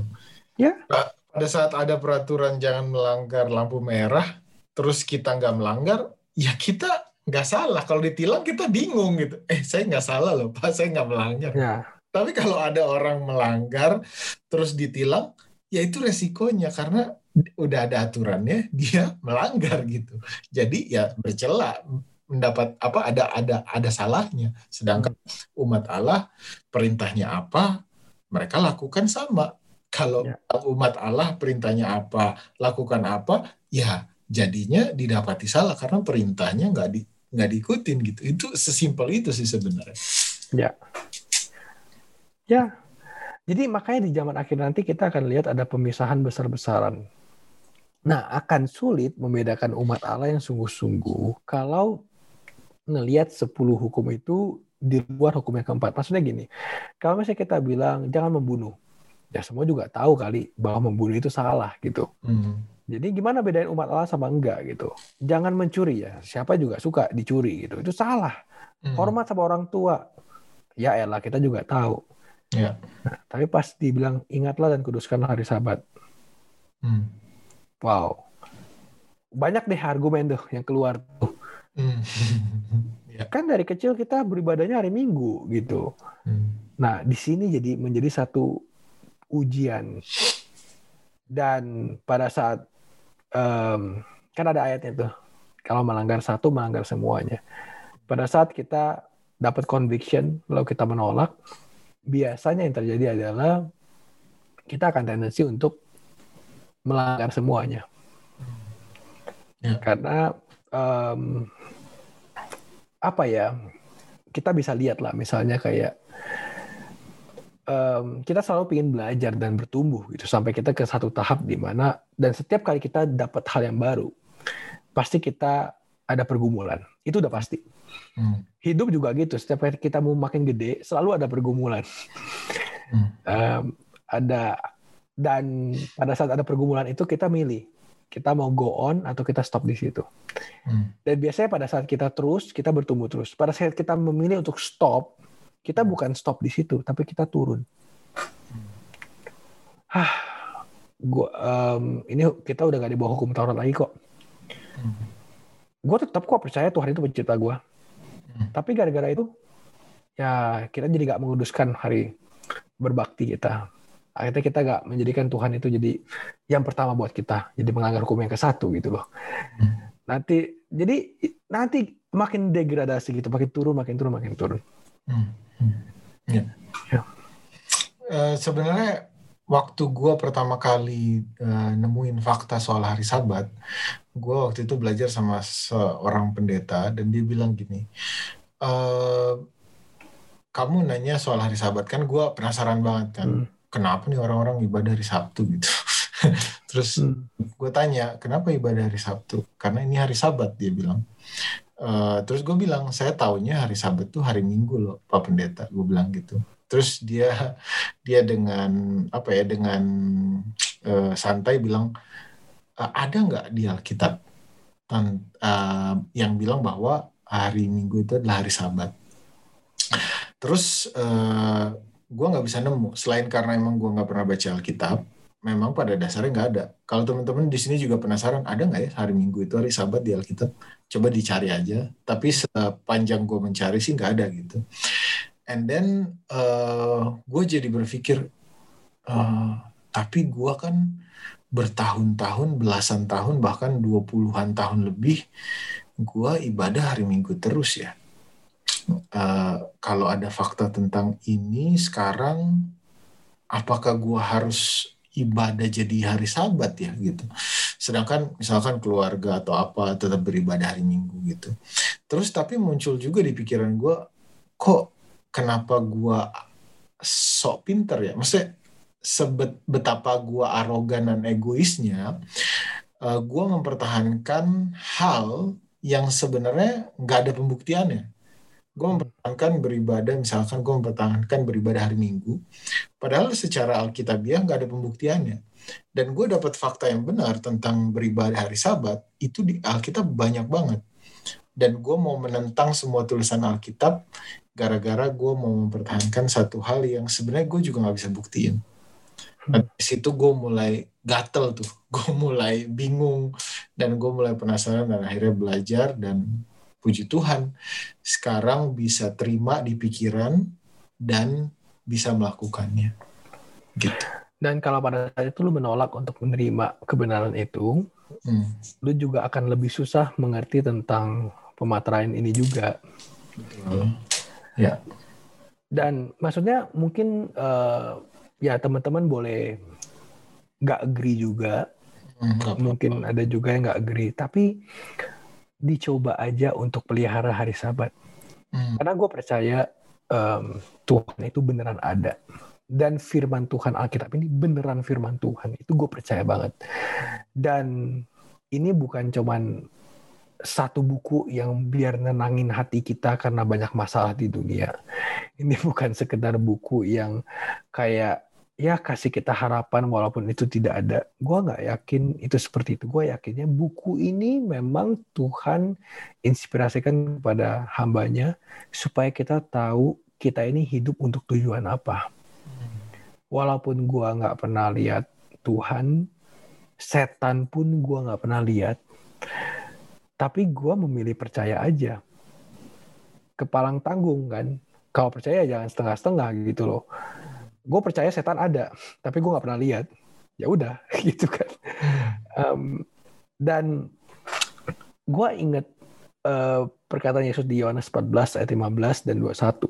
Speaker 2: Ya.
Speaker 1: Pa- Pada saat ada peraturan jangan melanggar lampu merah, terus kita nggak melanggar, ya kita nggak salah. Kalau ditilang kita bingung gitu. Eh saya nggak salah loh pak, saya nggak melanggar.
Speaker 2: Ya,
Speaker 1: Tapi kalau ada orang melanggar terus ditilang, ya itu resikonya karena udah ada aturannya dia melanggar gitu. Jadi ya bercela mendapat apa ada ada ada salahnya. Sedangkan umat Allah perintahnya apa mereka lakukan sama. Kalau
Speaker 2: Ya.
Speaker 1: umat Allah perintahnya apa lakukan apa ya jadinya didapati salah karena perintahnya nggak di nggak diikutin gitu. Itu sesimpel itu sih sebenarnya.
Speaker 2: ya. Jadi makanya di zaman akhir nanti kita akan lihat ada pemisahan besar-besaran. Nah, akan sulit membedakan umat Allah yang sungguh-sungguh kalau ngelihat 10 hukum itu di luar hukum yang keempat. Maksudnya gini, kalau misalnya kita bilang jangan membunuh, ya semua juga tahu kali bahwa membunuh itu salah gitu.
Speaker 1: Hmm.
Speaker 2: Jadi gimana bedain umat Allah sama enggak gitu? Jangan mencuri ya. Siapa juga suka dicuri gitu. Itu salah.
Speaker 1: Hmm.
Speaker 2: Hormat sama orang tua. Ya elah kita juga tahu.
Speaker 1: Ya.
Speaker 2: Nah, tapi pas dibilang ingatlah dan kuduskanlah hari Sabat.
Speaker 1: Hmm.
Speaker 2: Wow. Banyak deh argumen tuh yang keluar tuh.
Speaker 1: Hmm. *laughs* ya.
Speaker 2: Kan dari kecil kita beribadahnya hari Minggu gitu.
Speaker 1: Hmm.
Speaker 2: Nah, di sini jadi menjadi satu ujian. Dan pada saat em, kan ada ayatnya tuh, kalau melanggar satu melanggar semuanya. Pada saat kita dapat conviction lalu kita menolak, biasanya yang terjadi adalah kita akan tendensi untuk melanggar semuanya.
Speaker 1: Ya.
Speaker 2: Karena em, apa ya? Kita bisa lihat lah, misalnya kayak em, kita selalu ingin belajar dan bertumbuh gitu sampai kita ke satu tahap di mana dan setiap kali kita dapat hal yang baru pasti kita ada pergumulan itu udah pasti
Speaker 1: Hmm.
Speaker 2: hidup juga gitu setiap kali kita mau makin gede selalu ada pergumulan
Speaker 1: Hmm.
Speaker 2: Em, ada dan pada saat ada pergumulan itu kita milih kita mau go on atau kita stop di situ.
Speaker 1: Hmm.
Speaker 2: dan biasanya pada saat kita terus kita bertumbuh terus. Pada saat kita memilih untuk stop kita bukan stop di situ tapi kita turun. Hah, gua em, ini kita udah gak di bawah hukum Taurat lagi kok.
Speaker 1: Hmm.
Speaker 2: gue tetap kok percaya Tuhan itu pencipta gue
Speaker 1: Hmm.
Speaker 2: tapi gara-gara itu ya kita jadi gak menguduskan hari berbakti kita akhirnya kita gak menjadikan Tuhan itu jadi yang pertama buat kita jadi melanggar hukum yang ke satu gitu loh
Speaker 1: Hmm.
Speaker 2: nanti jadi nanti makin degradasi gitu makin turun makin turun makin turun
Speaker 1: Hmm. Hmm. Ya.
Speaker 2: Ya.
Speaker 1: Eh, sebenarnya waktu gua pertama kali eh, nemuin fakta soal hari Sabat, gua waktu itu belajar sama seorang pendeta dan dia bilang gini, eh, kamu nanya soal hari Sabat kan, gua penasaran banget kan,
Speaker 2: Hmm.
Speaker 1: Kenapa nih orang-orang ibadah hari Sabtu? gitu. *laughs* Terus
Speaker 2: Hmm.
Speaker 1: gue tanya kenapa ibadah hari Sabtu? Karena ini hari Sabat dia bilang. Eh, terus gue bilang saya taunya hari Sabat tuh hari Minggu loh Pak Pendeta gue bilang gitu. Terus dia dia dengan apa ya dengan eh, santai bilang "Eh, ada nggak di Alkitab tan- eh, yang bilang bahwa hari Minggu itu adalah hari Sabat? Terus eh, gue nggak bisa nemu selain karena emang gue nggak pernah baca Alkitab memang pada dasarnya nggak ada. Kalau teman-teman di sini juga penasaran, ada nggak ya hari Minggu itu hari Sabat di Alkitab? Coba dicari aja. Tapi sepanjang gue mencari sih nggak ada gitu. And then uh, gue jadi berpikir, uh, tapi gue kan bertahun-tahun, belasan tahun, bahkan dua puluhan tahun lebih, gue ibadah hari Minggu terus ya. Uh, kalau ada fakta tentang ini sekarang, apakah gue harus ibadah jadi hari sabat ya gitu. Sedangkan misalkan keluarga atau apa tetap beribadah hari Minggu gitu. Terus tapi muncul juga di pikiran gue, kok kenapa gue sok pinter ya? Maksudnya sebet betapa gue arogan dan egoisnya, uh, eh, gue mempertahankan hal yang sebenarnya nggak ada pembuktiannya gue mempertahankan beribadah misalkan gue mempertahankan beribadah hari Minggu padahal secara Alkitabiah nggak ada pembuktiannya. Dan gue dapat fakta yang benar tentang beribadah hari Sabat itu di Alkitab banyak banget. Dan gue mau menentang semua tulisan Alkitab gara-gara gue mau mempertahankan satu hal yang sebenarnya gue juga nggak bisa buktiin. Nah, di situ gue mulai gatel tuh, *laughs* gue mulai bingung dan gue mulai penasaran dan akhirnya belajar dan puji Tuhan sekarang bisa terima di pikiran dan bisa melakukannya. Gitu.
Speaker 2: Dan kalau pada saat itu lu menolak untuk menerima kebenaran itu hmm. lu juga akan lebih susah mengerti tentang pemateraian ini juga.
Speaker 1: Betul. ya.
Speaker 2: Dan maksudnya mungkin uh, ya teman-teman boleh nggak agree juga. Hmm, mungkin ada juga yang nggak agree. Tapi dicoba aja untuk pelihara hari Sabat. Hmm. Karena gue percaya um, Tuhan itu beneran ada. Dan firman Tuhan Alkitab ini beneran firman Tuhan. Itu gue percaya banget. Dan ini bukan cuman satu buku yang biar nenangin hati kita karena banyak masalah di dunia. Ini bukan sekedar buku yang kayak ya kasih kita harapan walaupun itu tidak ada. Gue nggak yakin itu seperti itu. Gue yakinnya buku ini memang Tuhan inspirasikan kepada hambanya supaya kita tahu kita ini hidup untuk tujuan apa. Walaupun gue nggak pernah lihat Tuhan, setan pun gue nggak pernah lihat. Tapi gue memilih percaya aja. Kepalang tanggung kan. Kalau percaya jangan setengah-setengah gitu loh gue percaya setan ada tapi gue nggak pernah lihat. Ya udah *laughs* gitu kan. Um, dan gue inget uh, perkataan Yesus di Yohanes 14 ayat 15 dan 21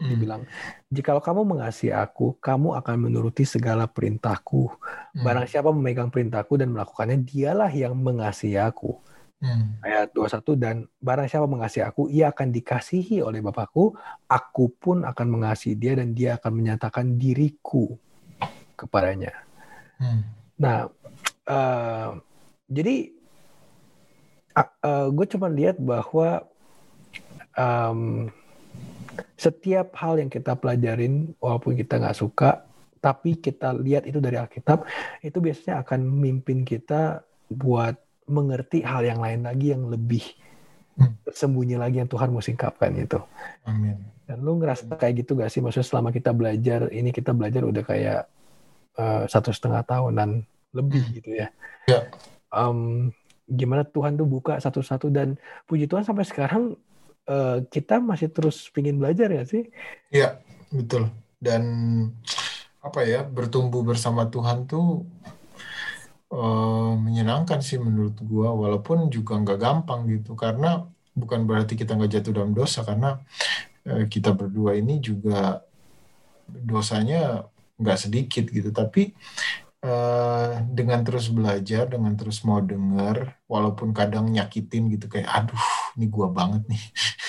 Speaker 2: hmm. dibilang jikalau kamu mengasihi aku kamu akan menuruti segala perintahku. Hmm. barang siapa memegang perintahku dan melakukannya dialah yang mengasihi aku Hmm. Ayat 21 dan barang siapa mengasihi aku ia akan dikasihi oleh Bapakku aku pun akan mengasihi dia dan dia akan menyatakan diriku kepadanya. Hmm. Nah, uh, jadi uh, uh, gue cuma lihat bahwa um, setiap hal yang kita pelajarin walaupun kita nggak suka tapi kita lihat itu dari Alkitab itu biasanya akan memimpin kita buat mengerti hal yang lain lagi yang lebih hmm. sembunyi lagi yang Tuhan mau singkapkan itu. Amin. Dan lu ngerasa kayak gitu gak sih? Maksudnya selama kita belajar, ini kita belajar udah kayak uh, satu setengah tahunan lebih hmm. gitu ya. Ya. Um, gimana Tuhan tuh buka satu-satu dan puji Tuhan sampai sekarang uh, kita masih terus pingin belajar ya sih?
Speaker 1: Iya, betul. Dan apa ya bertumbuh bersama Tuhan tuh uh, menyenangkan sih menurut gua walaupun juga nggak gampang gitu karena bukan berarti kita nggak jatuh dalam dosa karena uh, kita berdua ini juga dosanya nggak sedikit gitu tapi uh, dengan terus belajar dengan terus mau dengar walaupun kadang nyakitin gitu kayak aduh ini gua banget nih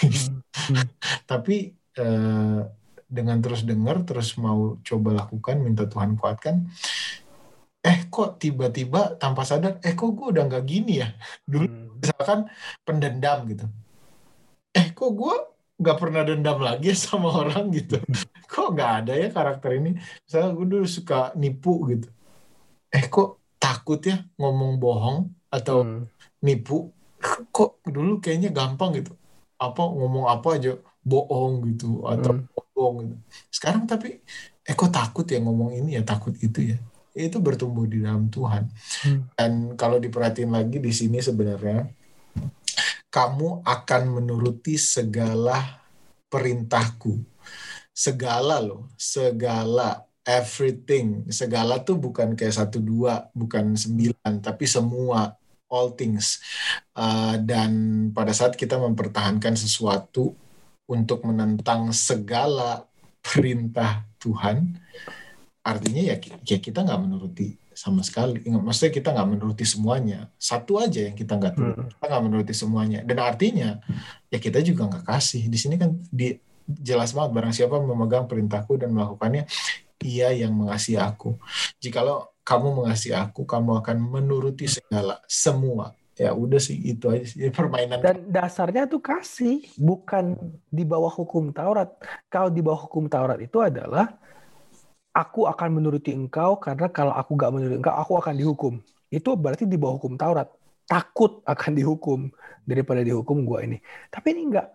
Speaker 1: hmm. hmm. *laughs* tapi uh, dengan terus dengar terus mau coba lakukan minta Tuhan kuatkan eh kok tiba-tiba tanpa sadar eh kok gue udah nggak gini ya? Dulu hmm. misalkan pendendam gitu. Eh kok gue nggak pernah dendam lagi sama orang gitu? *laughs* Kok nggak ada ya karakter ini? Misalnya gue dulu suka nipu gitu. Eh kok takut ya ngomong bohong atau hmm. nipu? Kok dulu kayaknya gampang gitu. Apa ngomong apa aja bohong gitu atau hmm. bohong gitu. Sekarang tapi eh kok takut ya ngomong ini ya takut itu ya itu bertumbuh di dalam Tuhan. Hmm. Dan kalau diperhatiin lagi di sini sebenarnya kamu akan menuruti segala perintahku. Segala loh, segala everything. Segala tuh bukan kayak satu dua, bukan sembilan, tapi semua all things. Uh, dan pada saat kita mempertahankan sesuatu untuk menentang segala perintah Tuhan, artinya ya, ya kita nggak menuruti sama sekali. Maksudnya kita nggak menuruti semuanya. Satu aja yang kita nggak turuti. Hmm. Kita nggak menuruti semuanya. Dan artinya ya kita juga nggak kasih. Di sini kan di, jelas banget barang siapa memegang perintahku dan melakukannya, ia yang mengasihi aku. Jikalau kamu mengasihi aku, kamu akan menuruti segala semua ya udah sih itu aja sih *laughs* permainan
Speaker 2: dan dasarnya tuh kasih bukan di bawah hukum Taurat kalau di bawah hukum Taurat itu adalah aku akan menuruti engkau karena kalau aku gak menuruti engkau aku akan dihukum itu berarti di bawah hukum Taurat takut akan dihukum daripada dihukum gue ini tapi ini enggak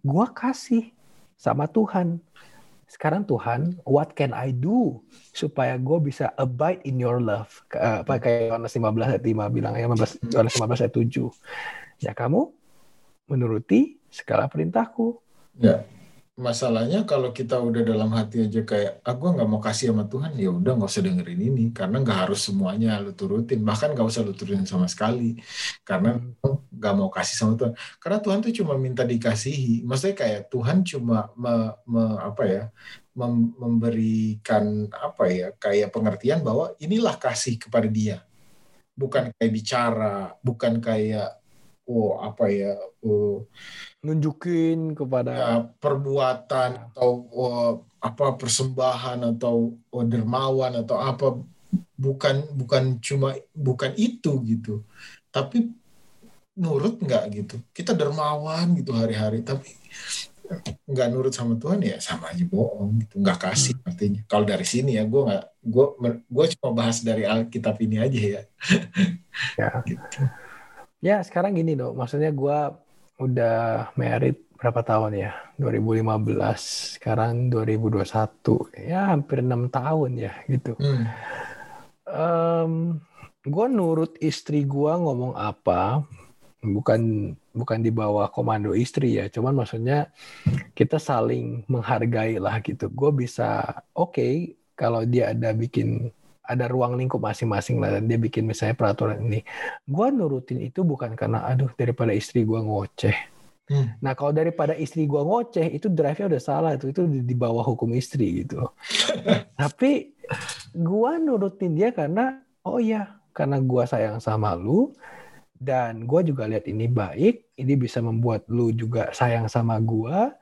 Speaker 2: gue kasih sama Tuhan sekarang Tuhan, what can I do supaya gue bisa abide in your love? Apa kayak Yohanes 15 ayat 5 bilang, ya 15, Yohanes 15 ayat 7. Ya kamu menuruti segala perintahku.
Speaker 1: Ya masalahnya kalau kita udah dalam hati aja kayak ah gue nggak mau kasih sama Tuhan ya udah nggak usah dengerin ini karena nggak harus semuanya lu turutin. Bahkan nggak usah lu turutin sama sekali karena hmm. nggak mau kasih sama Tuhan. Karena Tuhan tuh cuma minta dikasihi. Maksudnya kayak Tuhan cuma me, me, apa ya mem, memberikan apa ya kayak pengertian bahwa inilah kasih kepada dia. Bukan kayak bicara bukan kayak oh apa ya oh,
Speaker 2: nunjukin kepada ya,
Speaker 1: perbuatan ya. atau oh, apa persembahan atau oh, dermawan atau apa bukan bukan cuma bukan itu gitu tapi nurut nggak gitu kita dermawan gitu hari-hari tapi nggak nurut sama Tuhan ya sama aja bohong gitu nggak kasih hmm. artinya kalau dari sini ya gue nggak gue gue cuma bahas dari Alkitab ini aja ya
Speaker 2: ya *laughs* gitu. Ya sekarang gini dong, maksudnya gue udah married berapa tahun ya? 2015, sekarang 2021, ya hampir enam tahun ya gitu. Hmm. Um, gue nurut istri gue ngomong apa, bukan bukan di bawah komando istri ya, cuman maksudnya kita saling menghargai lah gitu. Gue bisa oke okay, kalau dia ada bikin ada ruang lingkup masing-masing lah. Dan dia bikin misalnya peraturan ini. Gue nurutin itu bukan karena aduh daripada istri gue ngoceh. Hmm. nah kalau daripada istri gue ngoceh itu drive-nya udah salah itu itu di bawah hukum istri gitu. *laughs* Tapi gue nurutin dia karena oh iya karena gue sayang sama lu dan gue juga lihat ini baik ini bisa membuat lu juga sayang sama gue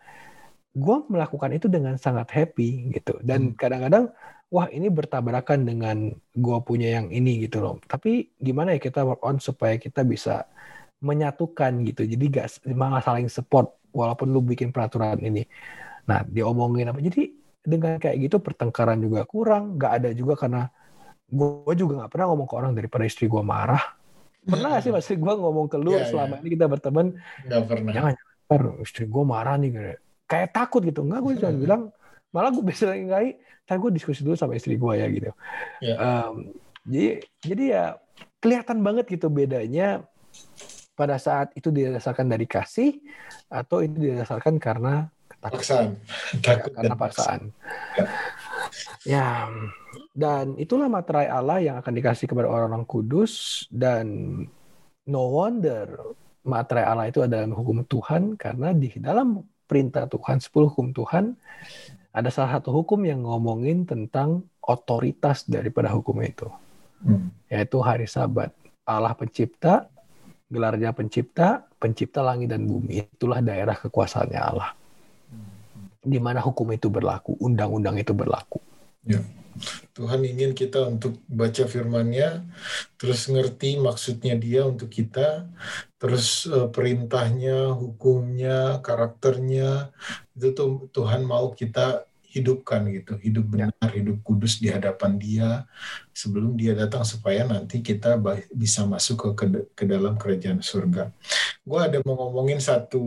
Speaker 2: gue melakukan itu dengan sangat happy gitu. Dan hmm. Wah ini bertabrakan dengan gue punya yang ini gitu loh. Tapi gimana ya kita work on supaya kita bisa menyatukan gitu. Jadi gak malah saling support walaupun lu bikin peraturan ini. Nah diomongin apa. Jadi dengan kayak gitu pertengkaran juga kurang. Gak ada juga karena gue juga gak pernah ngomong ke orang daripada istri gue marah. Pernah gak sih masih gue ngomong ke lu yeah, selama yeah. ini kita berteman?
Speaker 1: Gak pernah.
Speaker 2: Jangan, jangan istri gue marah nih. Kayak takut gitu. Enggak, gue cuma bilang, malah gue bisa lagi kan gue diskusi dulu sama istri gue ya gitu. Yeah. Um, jadi jadi ya kelihatan banget gitu bedanya pada saat itu didasarkan dari kasih atau itu didasarkan karena
Speaker 1: paksaan.
Speaker 2: Ya, *laughs* karena paksaan. Ya. ya, dan itulah materai Allah yang akan dikasih kepada orang-orang kudus dan no wonder materai Allah itu adalah hukum Tuhan karena di dalam perintah Tuhan, 10 hukum Tuhan ada salah satu hukum yang ngomongin tentang otoritas daripada hukum itu. Hmm. Yaitu hari sabat. Allah pencipta, gelarnya pencipta, pencipta langit dan bumi. Itulah daerah kekuasaannya Allah. Di mana hukum itu berlaku, undang-undang itu berlaku.
Speaker 1: Ya. Tuhan ingin kita untuk baca firman-Nya, terus ngerti maksudnya Dia untuk kita, terus uh, perintahnya, hukumnya, karakternya, itu tuh Tuhan mau kita hidupkan gitu, hidup ya. benar, hidup kudus di hadapan Dia sebelum Dia datang supaya nanti kita bisa masuk ke ke, ke dalam kerajaan surga. Gue ada mau ngomongin satu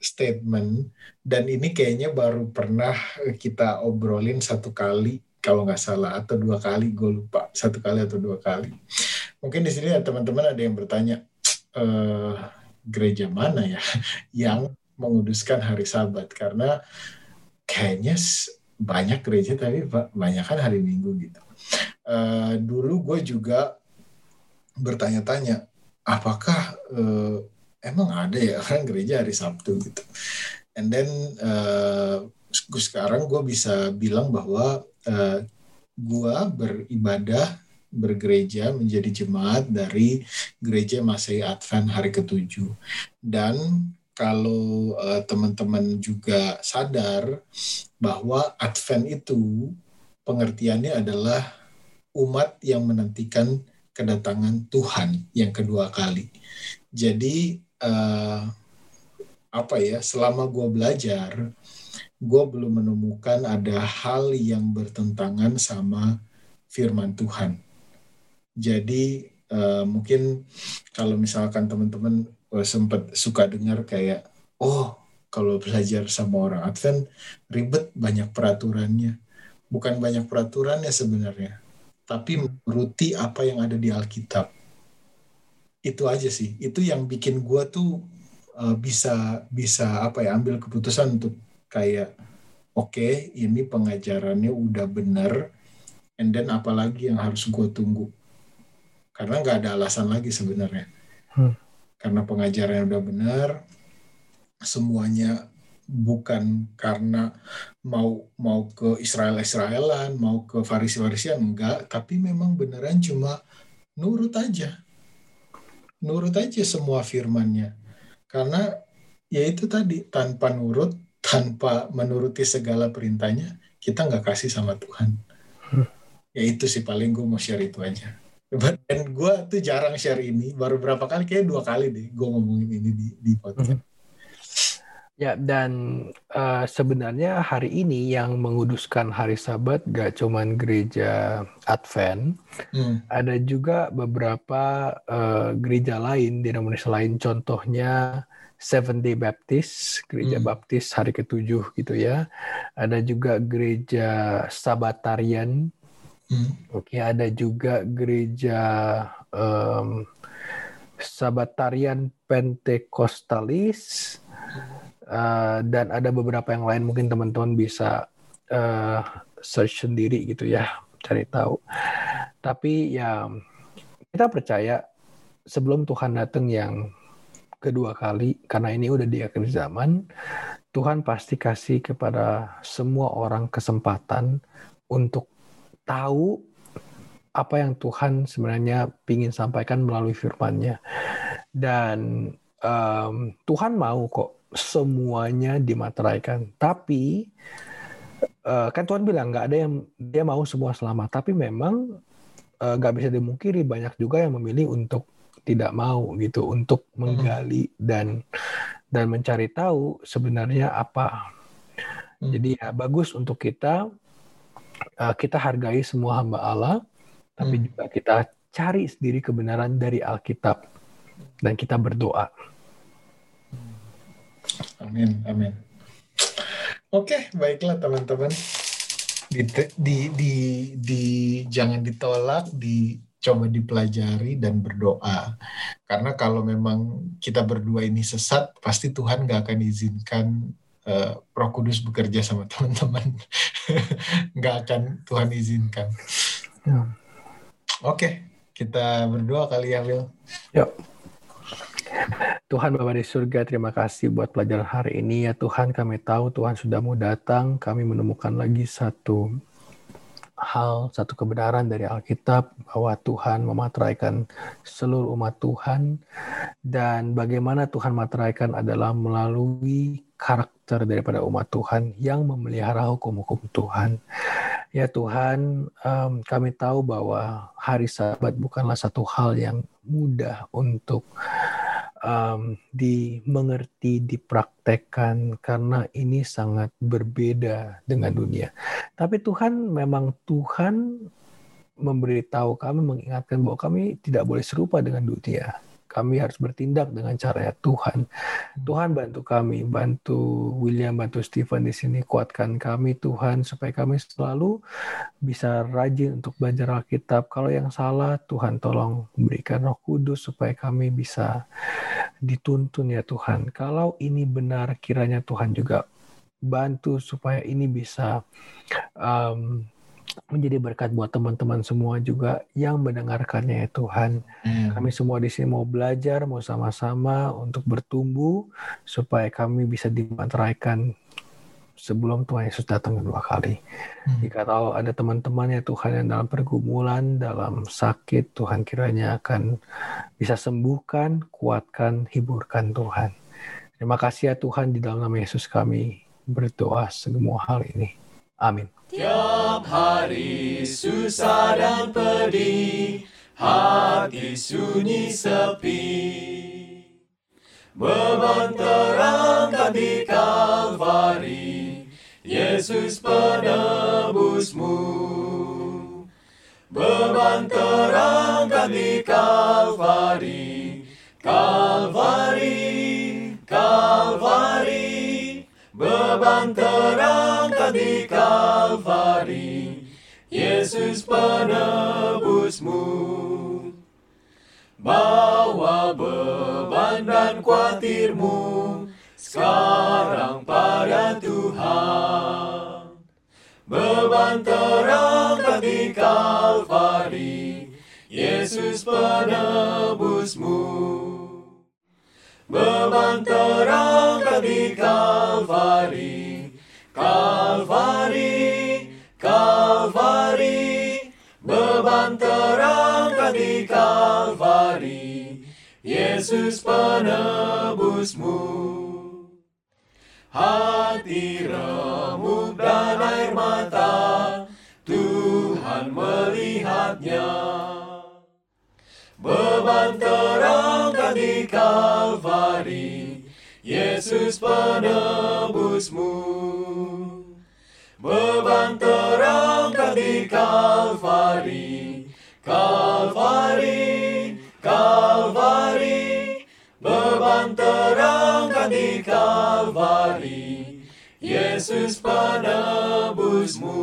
Speaker 1: statement dan ini kayaknya baru pernah kita obrolin satu kali kalau nggak salah atau dua kali gue lupa satu kali atau dua kali mungkin di sini ya teman-teman ada yang bertanya e, gereja mana ya *laughs* yang menguduskan hari Sabat karena kayaknya banyak gereja tapi banyak kan hari Minggu gitu. Uh, dulu gue juga bertanya-tanya apakah uh, emang ada ya kan gereja hari Sabtu gitu. And then uh, sekarang gue bisa bilang bahwa uh, gue beribadah bergereja menjadi jemaat dari gereja Masehi Advent hari ketujuh dan kalau uh, teman-teman juga sadar bahwa Advent itu pengertiannya adalah umat yang menantikan kedatangan Tuhan yang kedua kali. Jadi uh, apa ya? Selama gue belajar, gue belum menemukan ada hal yang bertentangan sama firman Tuhan. Jadi uh, mungkin kalau misalkan teman-teman uh, sempat suka dengar kayak, oh kalau belajar sama orang Advent ribet banyak peraturannya. Bukan banyak peraturannya sebenarnya, tapi menuruti apa yang ada di Alkitab. Itu aja sih. Itu yang bikin gue tuh uh, bisa bisa apa ya ambil keputusan untuk kayak oke okay, ini pengajarannya udah bener, and then apalagi yang harus gue tunggu. Karena nggak ada alasan lagi sebenarnya. Hmm. Karena pengajarannya udah bener, semuanya bukan karena mau mau ke Israel Israelan mau ke Farisi Farisian enggak tapi memang beneran cuma nurut aja nurut aja semua firmannya karena ya itu tadi tanpa nurut tanpa menuruti segala perintahnya kita nggak kasih sama Tuhan ya itu sih paling gue mau share itu aja dan gue tuh jarang share ini baru berapa kali kayak dua kali deh gue ngomongin ini di di podcast hmm.
Speaker 2: Ya, dan uh, sebenarnya hari ini yang menguduskan hari Sabat gak cuman gereja Advent, hmm. ada juga beberapa uh, gereja lain, denominasi lain, contohnya Seven Day Baptist, gereja hmm. Baptis hari ketujuh gitu ya. Ada juga gereja Sabatarian, hmm. oke, ada juga gereja um, Sabatarian Pentekostalis. Uh, dan ada beberapa yang lain mungkin teman-teman bisa uh, search sendiri gitu ya cari tahu tapi ya kita percaya sebelum Tuhan datang yang kedua kali karena ini udah di akhir zaman Tuhan pasti kasih kepada semua orang kesempatan untuk tahu apa yang Tuhan sebenarnya ingin sampaikan melalui firman-Nya dan um, Tuhan mau kok semuanya dimateraikan. Tapi uh, kan Tuhan bilang nggak ada yang dia mau semua selamat. Tapi memang uh, nggak bisa dimungkiri banyak juga yang memilih untuk tidak mau gitu, untuk menggali dan dan mencari tahu sebenarnya apa. Hmm. Jadi ya bagus untuk kita uh, kita hargai semua hamba Allah, tapi hmm. juga kita cari sendiri kebenaran dari Alkitab dan kita berdoa.
Speaker 1: Amin, amin. Oke, baiklah teman-teman. Di, di, di, di, jangan ditolak, dicoba dipelajari dan berdoa. Karena kalau memang kita berdua ini sesat, pasti Tuhan gak akan izinkan uh, Roh Kudus bekerja sama *laughs* teman-teman. gak akan Tuhan izinkan. Ya. Oke, kita berdoa kali ya, Will.
Speaker 2: Yuk. Tuhan Bapa di surga, terima kasih buat pelajaran hari ini. Ya Tuhan, kami tahu Tuhan sudah mau datang. Kami menemukan lagi satu hal, satu kebenaran dari Alkitab bahwa Tuhan memateraikan seluruh umat Tuhan dan bagaimana Tuhan materaikan adalah melalui karakter daripada umat Tuhan yang memelihara hukum-hukum Tuhan. Ya Tuhan, um, kami tahu bahwa hari Sabat bukanlah satu hal yang mudah untuk um, dimengerti, dipraktekkan karena ini sangat berbeda dengan dunia. Tapi Tuhan memang Tuhan memberitahu kami, mengingatkan bahwa kami tidak boleh serupa dengan dunia. Kami harus bertindak dengan cara ya Tuhan. Tuhan bantu kami, bantu William, bantu Stephen di sini, kuatkan kami Tuhan supaya kami selalu bisa rajin untuk belajar Alkitab. Kalau yang salah, Tuhan tolong berikan Roh Kudus supaya kami bisa dituntun ya Tuhan. Kalau ini benar, kiranya Tuhan juga bantu supaya ini bisa um, menjadi berkat buat teman-teman semua juga yang mendengarkannya ya Tuhan. Hmm. Kami semua di sini mau belajar, mau sama-sama untuk bertumbuh supaya kami bisa dimantraikan sebelum Tuhan Yesus datang kedua kali. Hmm. Jika tahu ada teman-teman ya Tuhan yang dalam pergumulan, dalam sakit, Tuhan kiranya akan bisa sembuhkan, kuatkan, hiburkan Tuhan. Terima kasih ya Tuhan di dalam nama Yesus kami berdoa semua hal ini. Amin.
Speaker 3: Tiap hari susah dan pedih, hati sunyi sepi. Beban terangkat di Kalvari, Yesus penebusmu. Beban terangkat di Kalvari, Kalvari, Kalvari. Beban terangkat di Kalvari, Yesus penebusmu. Bawa beban dan kuatirmu sekarang pada Tuhan. Beban terangkat di Kalvari, Yesus penebusmu. Beban terangkat di Kalvari, Kalvari, Kalvari. Beban terangkat di Kalvari, Yesus penebusmu. Hati remuk dan air mata, Tuhan melihatnya. Beban terangkat di Kalvari, Yesus penebusmu. Beban terangkat di Kalvari, Kalvari, Kalvari. Beban terangkat di Kalvari, Yesus penebusmu.